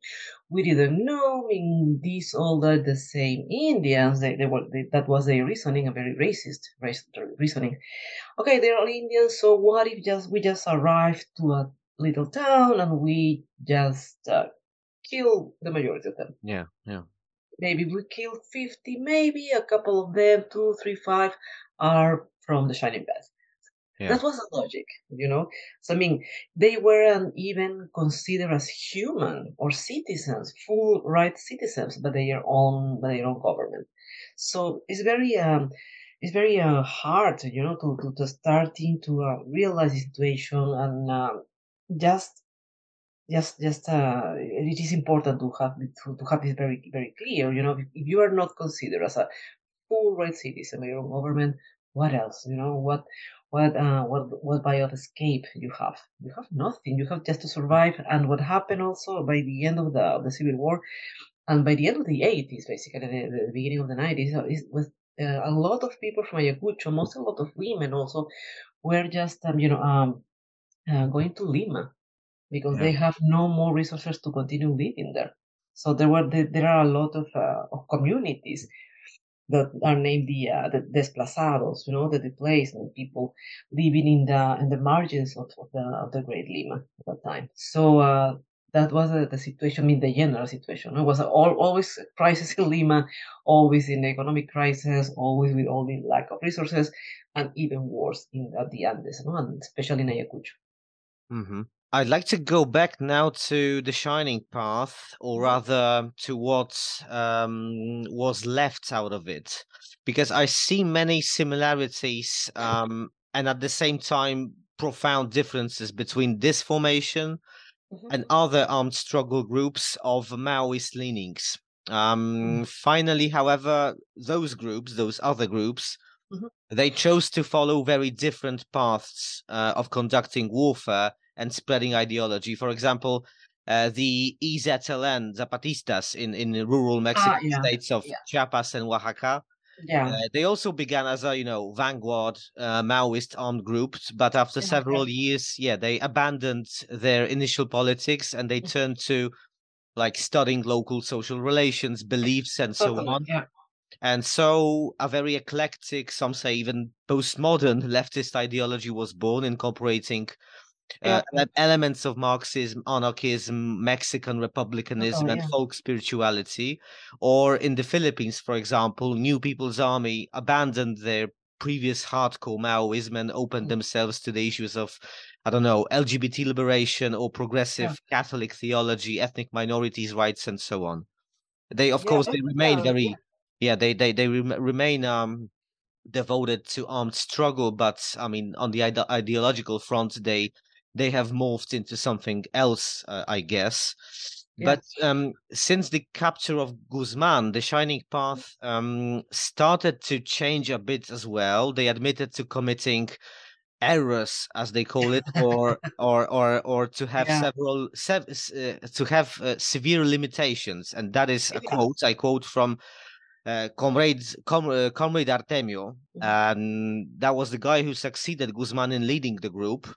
we didn't know I mean, these all are the same indians they, they were they, that was their reasoning a very racist reasoning okay they're all indians so what if just we just arrived to a little town and we just uh, kill the majority of them Yeah. Yeah. maybe we kill 50 maybe a couple of them two three five are from the shining path Yeah. that was the logic you know? So i mean they weren't even considered as human or citizens full right citizens by their own by their own government. So it's very um it's very uh, hard you know to, to, to starting to uh, realize the situation and um just just just uh, it is important to have to, to have this very very clear you know? If, if you are not considered as a full right citizen by your own government what else you know? What what uh what what by of escape you have you have nothing you have just to survive and what happened also by the end of the of the civil war and by the end of the 80s basically the, the beginning of the 90s uh, is with uh, a lot of people from ayacucho most a lot of women also were just um, you know um uh, going to lima because Yeah. they have no more resources to continue living there. So there were there, there are a lot of, uh, of communities that are named the uh, the desplazados, you know, the displaced people living in the in the margins of, of the of the Great Lima at that time. So uh, that was uh, the situation. I mean, the general situation. It was all, always crisis in Lima, always in the economic crisis, always with all the lack of resources, and even worse in at the Andes, no? and especially in Ayacucho. hmm I'd like to go back now to the Shining Path, or Mhm. rather to what um, was left out of it, because I see many similarities um, and at the same time profound differences between this formation Mhm. and other armed struggle groups of Maoist leanings. Um, finally, however, those groups, those other groups, Mhm. they chose to follow very different paths uh, of conducting warfare and spreading ideology. For example, uh, the EZLN Zapatistas in, in the rural Mexican yeah, states of yeah. Chiapas and Oaxaca. Yeah. Uh, they also began as a you know vanguard uh, Maoist armed groups, but after Yeah, several years, yeah, they abandoned their initial politics and they Mhm. turned to like studying local social relations, beliefs, and so Totally. on. Yeah. And so a very eclectic, some say even postmodern leftist ideology was born, incorporating Yeah. ele- elements of Marxism, anarchism, Mexican republicanism, Totally, and yeah. folk spirituality. Or in the Philippines, for example, New People's Army abandoned their previous hardcore Maoism and opened Mm. themselves to the issues of, I don't know, LGBT liberation or progressive Catholic theology, ethnic minorities' rights, and so on. They, of Yeah, course, they remain yeah, very, yeah. yeah, they they they rem- remain um devoted to armed struggle, but I mean, on the ide- ideological front, they they have morphed into something else, uh, I guess. Yeah. But um, since the capture of Guzman, the Shining Path um, started to change a bit as well. They admitted to committing errors, as they call it, or *laughs* or or or to have Yeah. several sev- uh, to have uh, severe limitations, and that is a quote I quote from uh, comrade Com- uh, comrade Artemio, Mhm. and that was the guy who succeeded Guzman in leading the group.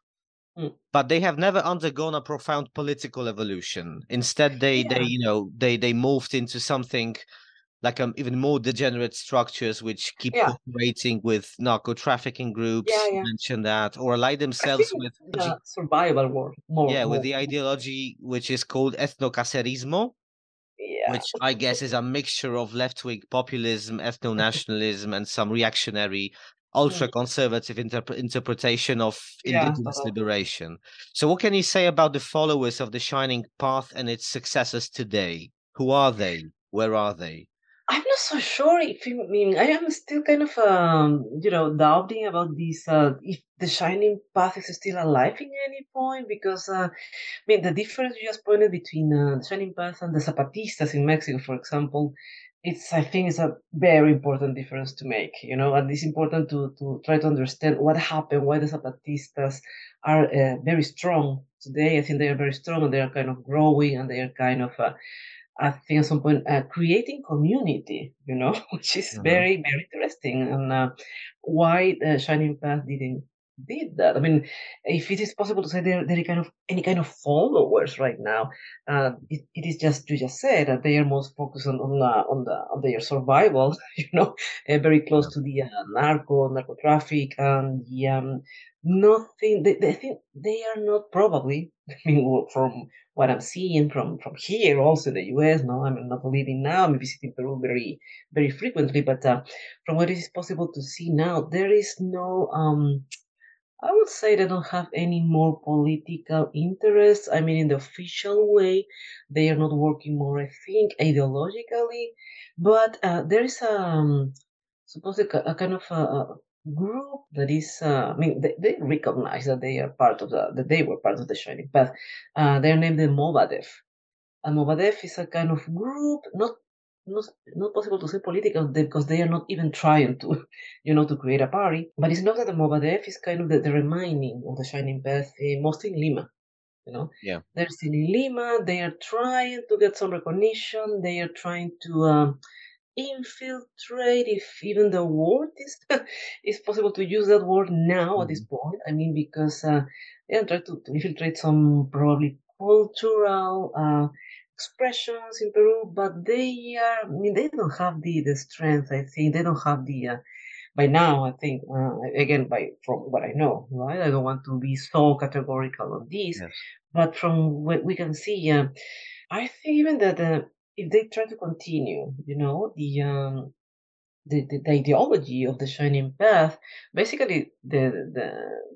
Hmm. but they have never undergone a profound political evolution. Instead, they they you know they they moved into something like um, even more degenerate structures which keep Yeah. cooperating with narco trafficking groups. Yeah, yeah. mentioned that, or ally themselves with the survival war more. yeah with the ideology which is called ethnocacerismo, Yeah. which I guess is a mixture of left wing populism, *laughs* ethno nationalism, and some reactionary, ultra conservative interp- interpretation of Yeah, indigenous totally. liberation. So, what can you say about the followers of the Shining Path and its successors today? Who are they? Where are they? I'm not so sure if you I mean I am still kind of um you know doubting about this uh if the shining path is still alive in any point because uh I mean the difference you just pointed between uh, the shining path and the zapatistas in Mexico for example it's I think it's a very important difference to make you know and it's important to to try to understand what happened why the zapatistas are uh, very strong today I think they are very strong and they are kind of growing and they are kind of uh, I think at some point uh, creating community, you know, *laughs* which is Mhm. very very interesting, and uh, why the Shining Path didn't did that. I mean, if it is possible to say there there are kind of any kind of followers right now, uh, it, it is just you just said that they are most focused on on, uh, on the on their survival, *laughs* you know, uh, very close to the uh, narco narco traffic and the um, nothing. They, they think they are not probably. *laughs* I mean, from what I'm seeing from from here, also the U.S. No, I'm not living now. I'm visiting Peru very very frequently, but uh, from what is possible to see now, there is no. Um, I would say they don't have any more political interests. I mean, in the official way, they are not working more. I think ideologically, but uh, there is um, supposedly a, a kind of a, a group that is. Uh, I mean, they, they recognize that they are part of the that they were part of the Shining Path. Uh, they're named the Movadef. And Movadef is a kind of group, not not not possible to say political because they are not even trying to, *laughs* you know, to create a party. But it's not that the Movadef is kind of the, the remaining of the Shining Path, uh, mostly in Lima. You know, Yeah. they're still in Lima. They are trying to get some recognition. They are trying to um, infiltrate, if even the word is *laughs* is possible to use that word now at this point. I mean, because uh, they are trying to, to infiltrate some probably cultural uh, expressions in Peru, but they are. I mean, they don't have the the strength. I think they don't have the. Uh, by now, I think uh, again, by from what I know, right? I don't want to be so categorical on this, Yes. but from what we can see, uh, I think even that uh, if they try to continue, you know, the um, the, the, the ideology of the shining path, basically the the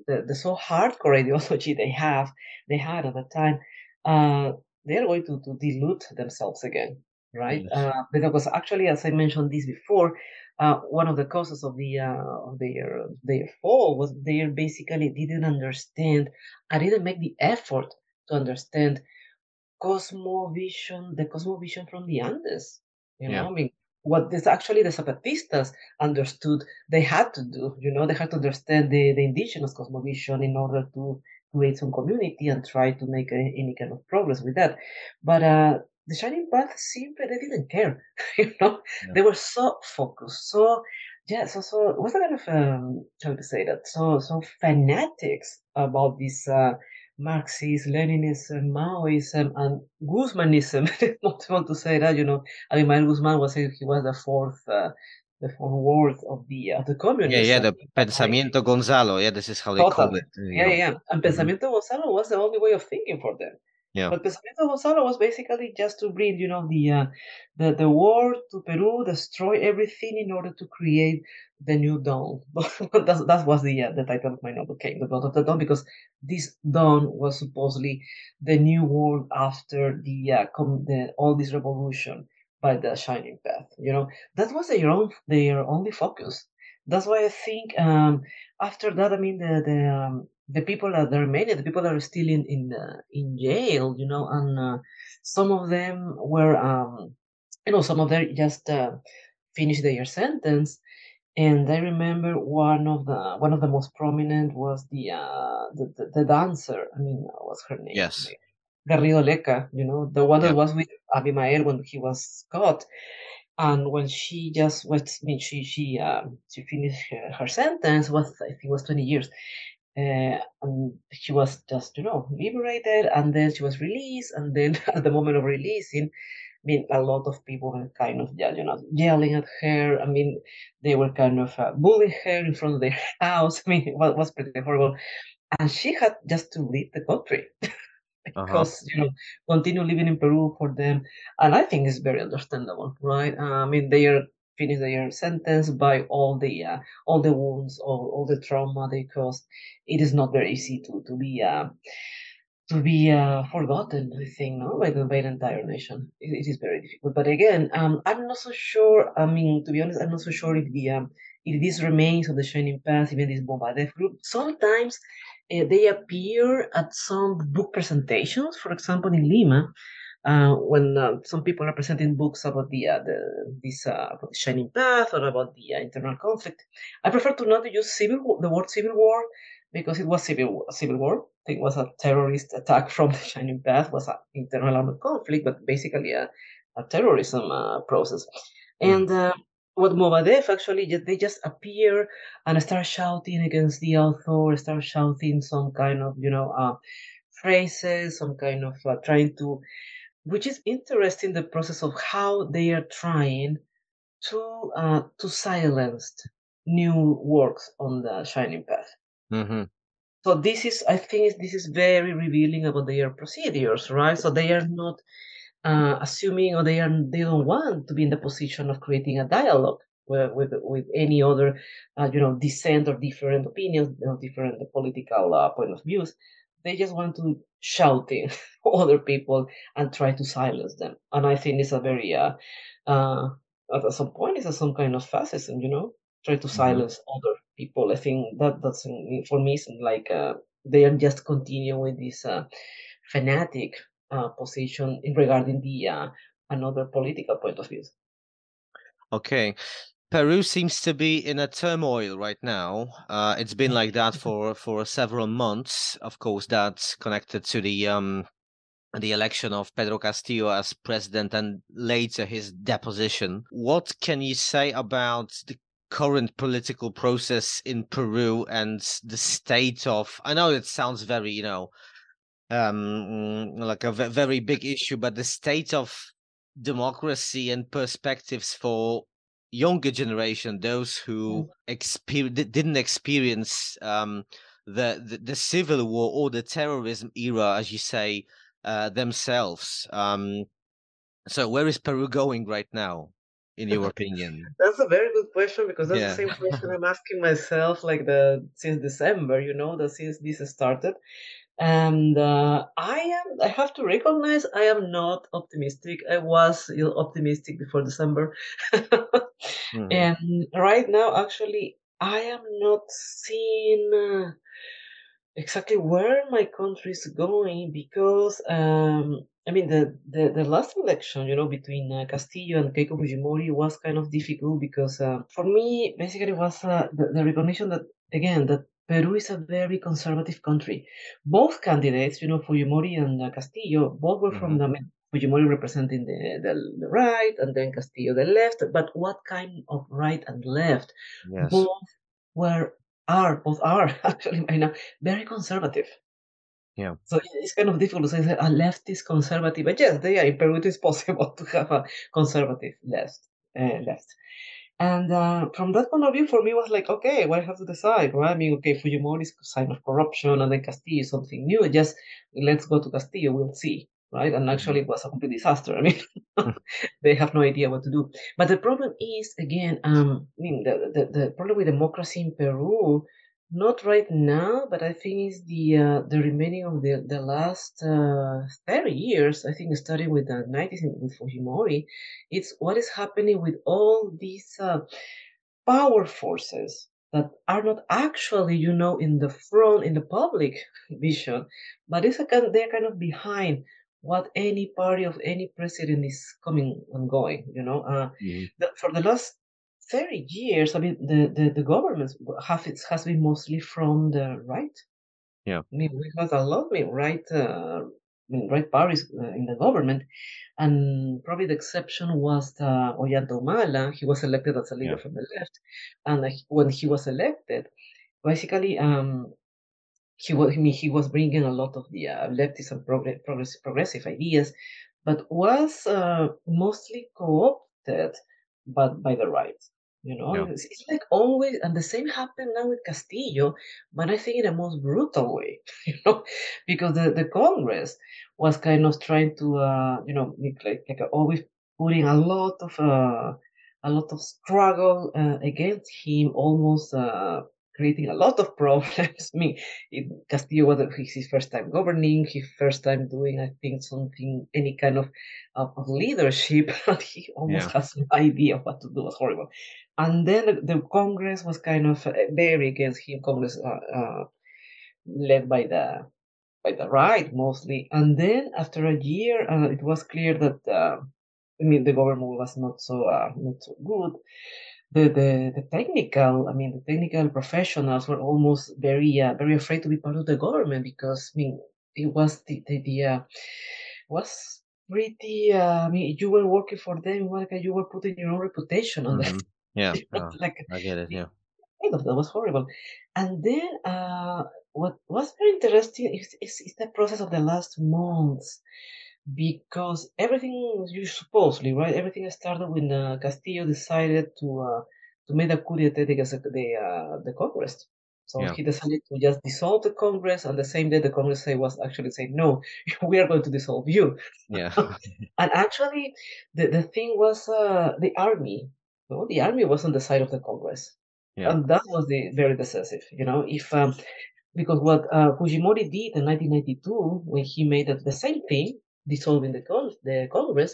the, the so hardcore *laughs* ideology they have they had at the time, uh, they're going to, to dilute themselves again, right? Yes. Uh, because actually, as I mentioned this before, uh, one of the causes of the uh, of their their fall was they basically didn't understand, I didn't make the effort to understand cosmovision, the cosmovision from the Andes. You know, Yeah. I mean, what this actually the Zapatistas understood they had to do. You know, they had to understand the, the indigenous cosmovision in order to create some community and try to make a, any kind of progress with that. But uh, the Shining Path simply they didn't care. *laughs* you know, Yeah. they were so focused, so yeah, so so what's the kind of um how to say that? So so fanatics about this uh Marxism, Leninism, Maoism, and Guzmanism. *laughs* not want to say that, you know. I mean, Guzman was he was the fourth, uh, the fourth word of the of the Yeah, communism. yeah, the Pensamiento Gonzalo. Yeah, this is how they call Totally. it. Yeah, know. yeah, yeah. And Mhm. Pensamiento Gonzalo was the only way of thinking for them. Yeah. But Pensamiento Gonzalo was basically just to bring, you know, the uh, the the war to Peru, destroy everything in order to create the new dawn. *laughs* that's that was the uh, the title of my novel, came the blood of the dawn, because this dawn was supposedly the new world after the uh, com- the all this revolution by the shining path. You know, that was their own their only focus. That's why I think um, after that, I mean the the um, the people that are many, the people that are still in in uh, in jail, you know, and uh, some of them were, um, you know, some of them just uh, finished their sentence. And I remember one of the one of the most prominent was the uh, the, the, the dancer. I mean, what's her name? Yes. Garrido Lecca, you know, the one that was with Abimael when he was caught. And when she just was, I mean, she she um, she finished her, her sentence was I think it was twenty years, uh, and she was just, you know, liberated, and then she was released, and then *laughs* at the moment of releasing, I mean, a lot of people were kind of, you know, yelling at her. I mean, they were kind of uh, bullying her in front of their *laughs* house. I mean, it was, was pretty horrible. And she had just to leave the country *laughs* Uh-huh. because, you know, continue living in Peru for them. And I think it's very understandable, right? Uh, I mean, they are finished their sentence by all the uh, all the wounds, all, all the trauma they caused. It is not very easy to to be uh, to be uh, forgotten. I think no by the, by the entire nation. It, it is very difficult. But again, um, I'm not so sure. I mean, to be honest, I'm not so sure if the um, if this remains of the Shining Path, even this Movadef group. Sometimes uh, they appear at some book presentations. For example, in Lima, uh, when uh, some people are presenting books about the, uh, the this uh, about the Shining Path or about the uh, internal conflict, I prefer to not use civil the word civil war because it was civil civil war. I think it was a terrorist attack from the Shining Path was an internal armed conflict, but basically a, a terrorism uh, process. And uh, what Movadef actually they just appear and start shouting against the author, start shouting some kind of you know uh, phrases, some kind of uh, trying to, which is interesting the process of how they are trying to uh, to silence new works on the Shining Path. hmm So this is, I think, this is very revealing about their procedures, right? So they are not uh, assuming or they are they don't want to be in the position of creating a dialogue with with, with any other uh, you know dissent or different opinions you know, different political uh, point of views. They just want to shouting *laughs* other people and try to silence them. And i think it's a very uh, uh at some point it's a, some kind of fascism you know? Try to silence other people. I think that that's mm, for me it's like uh, they are just continuing with this uh, fanatic uh, position in regarding the uh, another political point of view. Okay. Peru seems to be in a turmoil right now. Uh, it's been like that *laughs* for for several months. Of course, that's connected to the um the election of Pedro Castillo as president and later his deposition. What can you say about the current political process in Peru and the state of? I know it sounds very, you know, um like a very big issue, but the state of democracy and perspectives for younger generation, those who exper- didn't experience um, the, the the civil war or the terrorism era, as you say, uh, themselves. Um, so, where is Peru going right now, in your *laughs* opinion? That's a very good question because that's Yeah. the same question I'm asking myself like the since December, you know, that since this started. And uh, I am I have to recognize I am not optimistic. I was optimistic before December. Mhm. *laughs* And right now actually I am not seeing uh, exactly where my country is going because um, I mean the, the the last election, you know, between uh, Castillo and Keiko Fujimori was kind of difficult because uh, for me, basically, was uh, the, the recognition that again that Peru is a very conservative country. Both candidates, you know, Fujimori and uh, Castillo, both were from the I mean, Fujimori representing the, the the right and then Castillo the left. But what kind of right and left? Yes. Both were are both are *laughs* actually by now very conservative. Yeah. So it's kind of difficult to say that a leftist conservative, but yes, they are. In Peru, it is possible *laughs* to have a conservative left. Uh, left. And uh, from that point of view, for me, it was like, okay, well, I have to decide, right? I mean, okay, Fujimori is a sign of corruption, and then Castillo is something new. Just let's go to Castillo, we'll see, right? And actually, it was a complete disaster. *laughs* I mean, they have no idea what to do. But the problem is, again, um, I mean, the, the, the problem with democracy in Peru, not right now, but I think it's the uh, the remaining of the the last uh, thirty years. I think starting with the nineties with Fujimori, it's what is happening with all these uh, power forces that are not actually, you know, in the front in the public *laughs* vision, but it's a kind they're kind of behind what any party of any president is coming and going. You know, uh, Mhm. the, for the last 30 years, I mean, the, the, the government have it has been mostly from the right. Yeah. I mean, we had a lot of right, uh, I mean, right parties uh, in the government, and probably the exception was the Ollanta Humala. He was elected as a leader Yeah. from the left, and uh, when he was elected, basically, um, he was I mean, he was bringing a lot of the uh, leftist and progress, progress, progressive ideas, but was uh, mostly co-opted but by the right. You know, Yeah. it's, it's like always, and the same happened now with Castillo, but I think in a most brutal way. *laughs* You know, because the, the Congress was kind of trying to, uh, you know, like like, always putting a lot of uh, a lot of struggle uh, against him, almost uh, creating a lot of *laughs* problems. I mean, it, Castillo was his first time governing, his first time doing, I think, something, any kind of, of, of leadership, *laughs* he almost Yeah. has no idea what to do. It was horrible. And then the, the Congress was kind of uh, very against him. Congress uh, uh, led by the by the right mostly. And then after a year, uh, it was clear that uh, I mean the government was not so uh, not so good. The, the the technical, I mean the technical professionals were almost very uh, very afraid to be part of the government because I mean it was the the, the uh, was pretty. Uh, I mean you were working for them, like you were putting your own reputation on Mhm. That. Yeah. *laughs* like I get it. Yeah. kind of that was horrible. And then uh, what was very interesting is, is, is the process of the last months because everything you supposedly right everything started when uh, Castillo decided to uh, to make a coup d'état against the the, uh, the Congress. So Yeah. he decided to just dissolve the Congress, and the same day the Congress say was actually saying, "No, *laughs* we are going to dissolve you." Yeah. *laughs* And actually, the, the thing was uh, the army. The army was on the side of the Congress, Yeah. and that was the very decisive. You know, if um, because what uh, Fujimori did in 1992 when he made the same thing, dissolving the con- the Congress,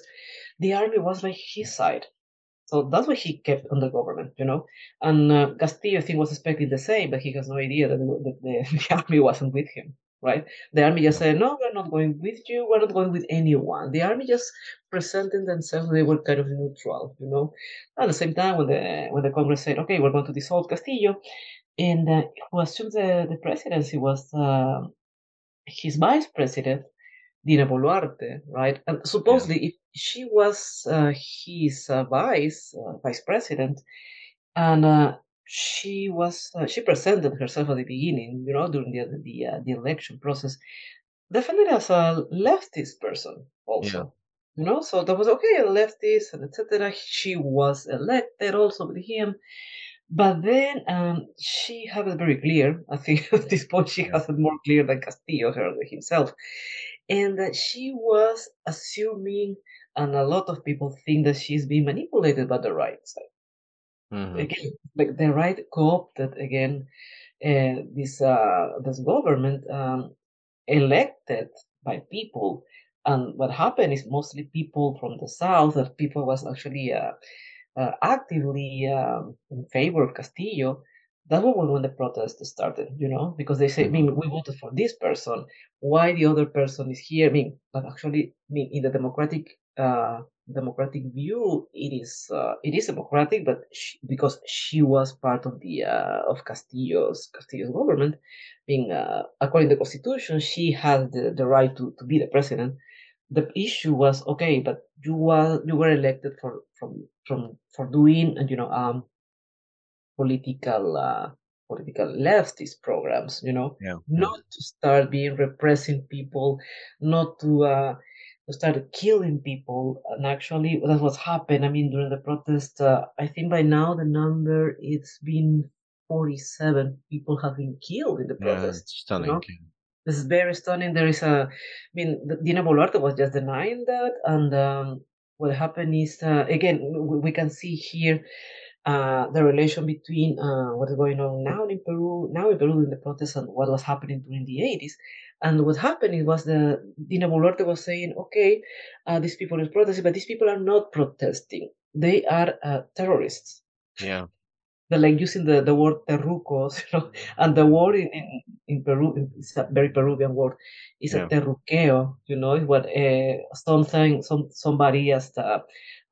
the army was by his side. So that's why he kept on the government, you know. And uh, Castillo, I think, was expecting the same, but he has no idea that the, the, *laughs* the army wasn't with him, right? The army just said, "No, we're not going with you. We're not going with anyone." The army just presented themselves; they were kind of neutral, you know. At the same time, when the when the Congress said, "Okay, we're going to dissolve Castillo," and uh, who assumed the, the presidency was uh, his vice president, Dina Boluarte, right? And supposedly, if she was uh, his uh, vice uh, vice president, and uh, she was uh, she presented herself at the beginning, you know, during the the, uh, the election process, definitely as a leftist person, also. You know, so that was okay, a leftist and etc. She was elected also with him, but then um, she had it very clear. I think *laughs* at this point she has it more clear than Castillo himself, and that she was assuming, and a lot of people think that she's being manipulated by the right side. Mhm. Again, like the right co-opted again uh, this uh, this government um, elected by people, and what happened is mostly people from the south. That people was actually uh, uh, actively um, in favor of Castillo. That was when, when the protest started, you know, because they say, I mean, we voted for this person. Why the other person is here? I mean, but actually, I mean, in the democratic uh, democratic view, it is uh, it is democratic, but she, because she was part of the uh, of Castillo's Castillo's government, being uh, according to the constitution, she had the, the right to, to be the president the issue was okay, but you were you were elected for from from for doing you know um political uh, political leftist programs, you know, Yeah. not to start being repressing people, not to uh to start killing people. And actually, that's what's happened. I mean, during the protest, uh, I think by now the number it's been forty seven people have been killed in the Yeah. protest. It's stunning. know? This is very stunning. There is a, I mean, Dina Boluarte was just denying that, and um, what happened is uh, again we, we can see here uh, the relation between uh, what is going on now in Peru, now in Peru in the protests, and what was happening during the 80s. And what happened was the Dina Boluarte was saying, okay, uh, these people are protesting, but these people are not protesting; they are uh, terrorists Yeah. they're like using the, the word terrucos, *laughs* you know, and the word in, in, in Peru is a very Peruvian word. It's Yeah. a terruqueo, you know, it's what uh, something some somebody has uh,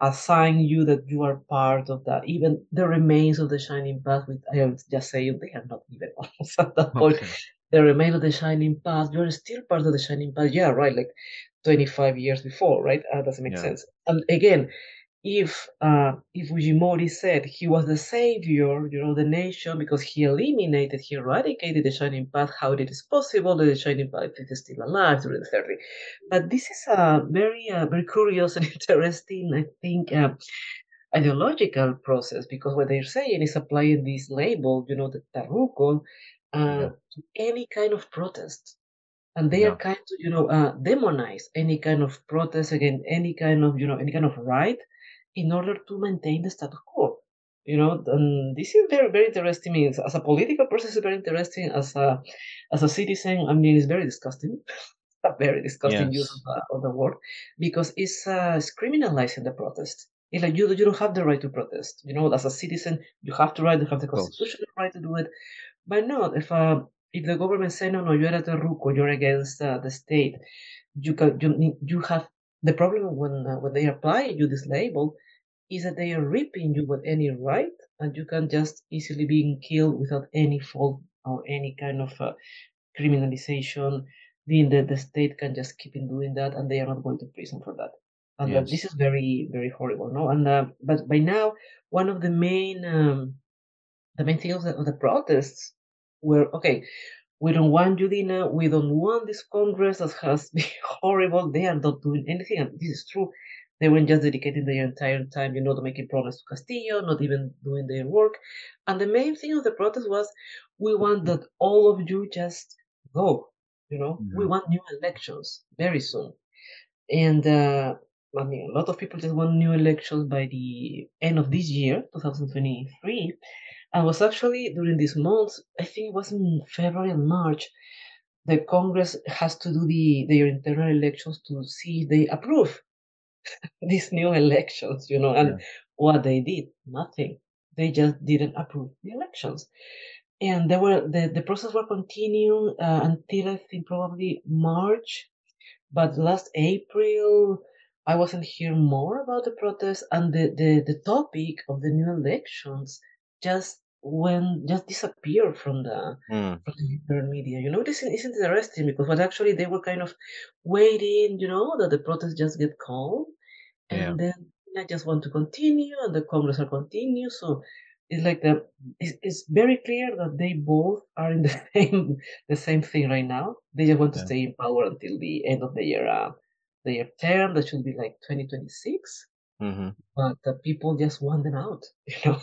assign you that you are part of that. Even the remains of the Shining Path, which I am just saying they are not even *laughs* almost at that point. The remains of the Shining Path, you're still part of the Shining Path. Yeah, right, like 25 years before, right? Uh, doesn't make Yeah. sense. And again, if uh, if Fujimori said he was the savior, you know, the nation because he eliminated, he eradicated the Shining Path, how it is possible that the Shining Path is still alive during the 30? But this is a very uh, very curious *laughs* and interesting, I think, uh, ideological process because what they're saying is applying this label, you know, the Terruco, uh, to any kind of protest. And they Yeah. are kind to you know uh, demonize any kind of protest against any kind of you know any kind of right in order to maintain the status quo. You know and this is very very interesting. I mean, as a political process it's very interesting. As a as a citizen i mean it's very disgusting. *laughs* A very disgusting use of, uh, of the word because it's, uh, it's criminalizing the protest. It's like you, you don't have the right to protest. You know as a citizen you have to right you have the constitutional right to do it but no, if uh, if the government say no, no, you're a RUCO, you're against uh, the state, you can you need- you have the problem when uh, when they apply you this label is that they are ripping you with any right, and you can just easily being killed without any fault or any kind of uh, criminalization. Being that the state can just keep in doing that, and they are not going to prison for that. And uh, this is very very horrible, no? And uh, but by now, one of the main um, the main thing of the, of the protests were okay we don't want Judina, we don't want this Congress that has *laughs* been horrible. They are not doing anything, and this is true. They weren't just dedicating their entire time, you know, to making problems to Castillo, not even doing their work. And the main thing of the protest was we want that all of you just go, you know, we Mhm. want new elections very soon. And uh, I mean, a lot of people just want new elections by the end of this year, 2023. And was actually during these months, I think it was in February and March, the Congress has to do the their internal elections to see if they approve *laughs* these new elections, you know, and Yeah. what they did, nothing. They just didn't approve the elections. And they were the, the process will continue uh, until I think probably March. But last April, I wasn't hearing more about the protest, and the, the, the topic of the new elections just went just disappeared from the Mm. from the media. You know, this is isn't interesting because what actually they were kind of waiting, you know, that the protests just get calm, Yeah. and then I just want to continue, and the Congress will continue. So it's like the it's, it's very clear that they both are in the *laughs* same the same thing right now. They just want to stay in power until the end of their uh, their term. That should be like 2026. hmm But the people just want them out, *laughs* you know.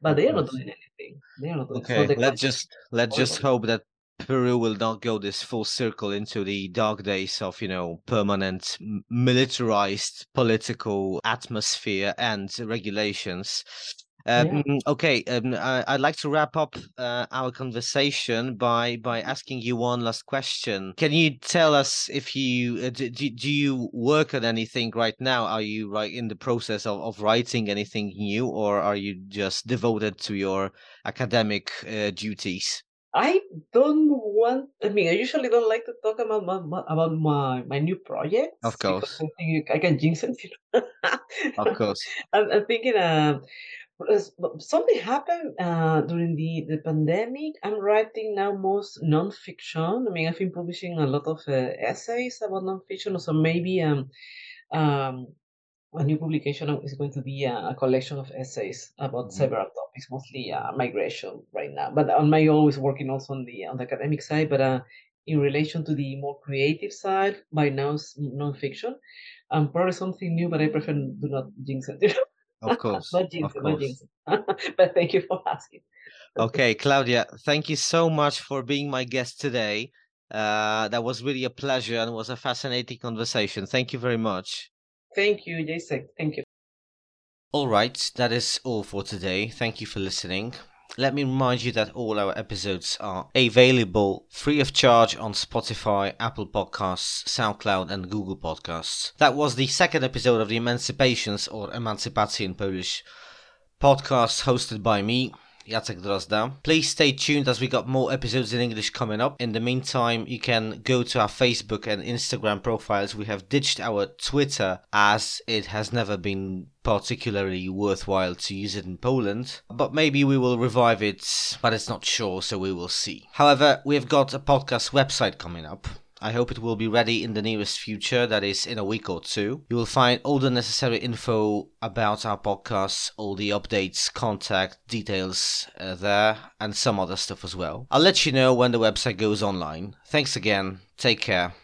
But they are not doing anything. They are not doing. Okay. the Let's just let's just hope that Peru will not go this full circle into the dark days of you know permanent militarized political atmosphere and regulations. Yeah. Um, okay, um, I, I'd like to wrap up uh, our conversation by by asking you one last question. Can you tell us if you uh, do, do, you work on anything right now? Are you right in the process of, of writing anything new, or are you just devoted to your academic uh, duties? I don't want. I mean, I usually don't like to talk about my, my about my my new project. Of course, I think I can jinx it. Of course. *laughs* I'm, I'm thinking. Um, something happened uh, during the the pandemic. I'm writing now most nonfiction. I mean, I've been publishing a lot of uh, essays about nonfiction, so maybe um um a new publication is going to be a, a collection of essays about Mhm. several topics, mostly uh, migration right now. But I'm always working also on the on the academic side. But uh, in relation to the more creative side, by now nonfiction. Um, probably something new, but I prefer do not jinx it. *laughs* Of course, not jinx of not course. jinx *laughs* but thank you for asking. Okay, Claudia, thank you so much for being my guest today. Uh, that was really a pleasure and was a fascinating conversation. Thank you very much. Thank you, Jacek. Thank you. All right, that is all for today. Thank you for listening. Let me remind you that all our episodes are available free of charge on Spotify, Apple Podcasts, SoundCloud, and Google Podcasts. That was the second episode of the Emancipations or Emancypacje in Polish podcast hosted by me, Jacek Drozda. Please stay tuned as we got more episodes in English coming up. In the meantime, you can go to our Facebook and Instagram profiles. We have ditched our Twitter as it has never been particularly worthwhile to use it in Poland. But maybe we will revive it, but it's not sure, so we will see. However, we've got a podcast website coming up. I hope it will be ready in the nearest future, that is, in a week or two. You will find all the necessary info about our podcasts, all the updates, contact details uh, there, and some other stuff as well. I'll let you know when the website goes online. Thanks again. Take care.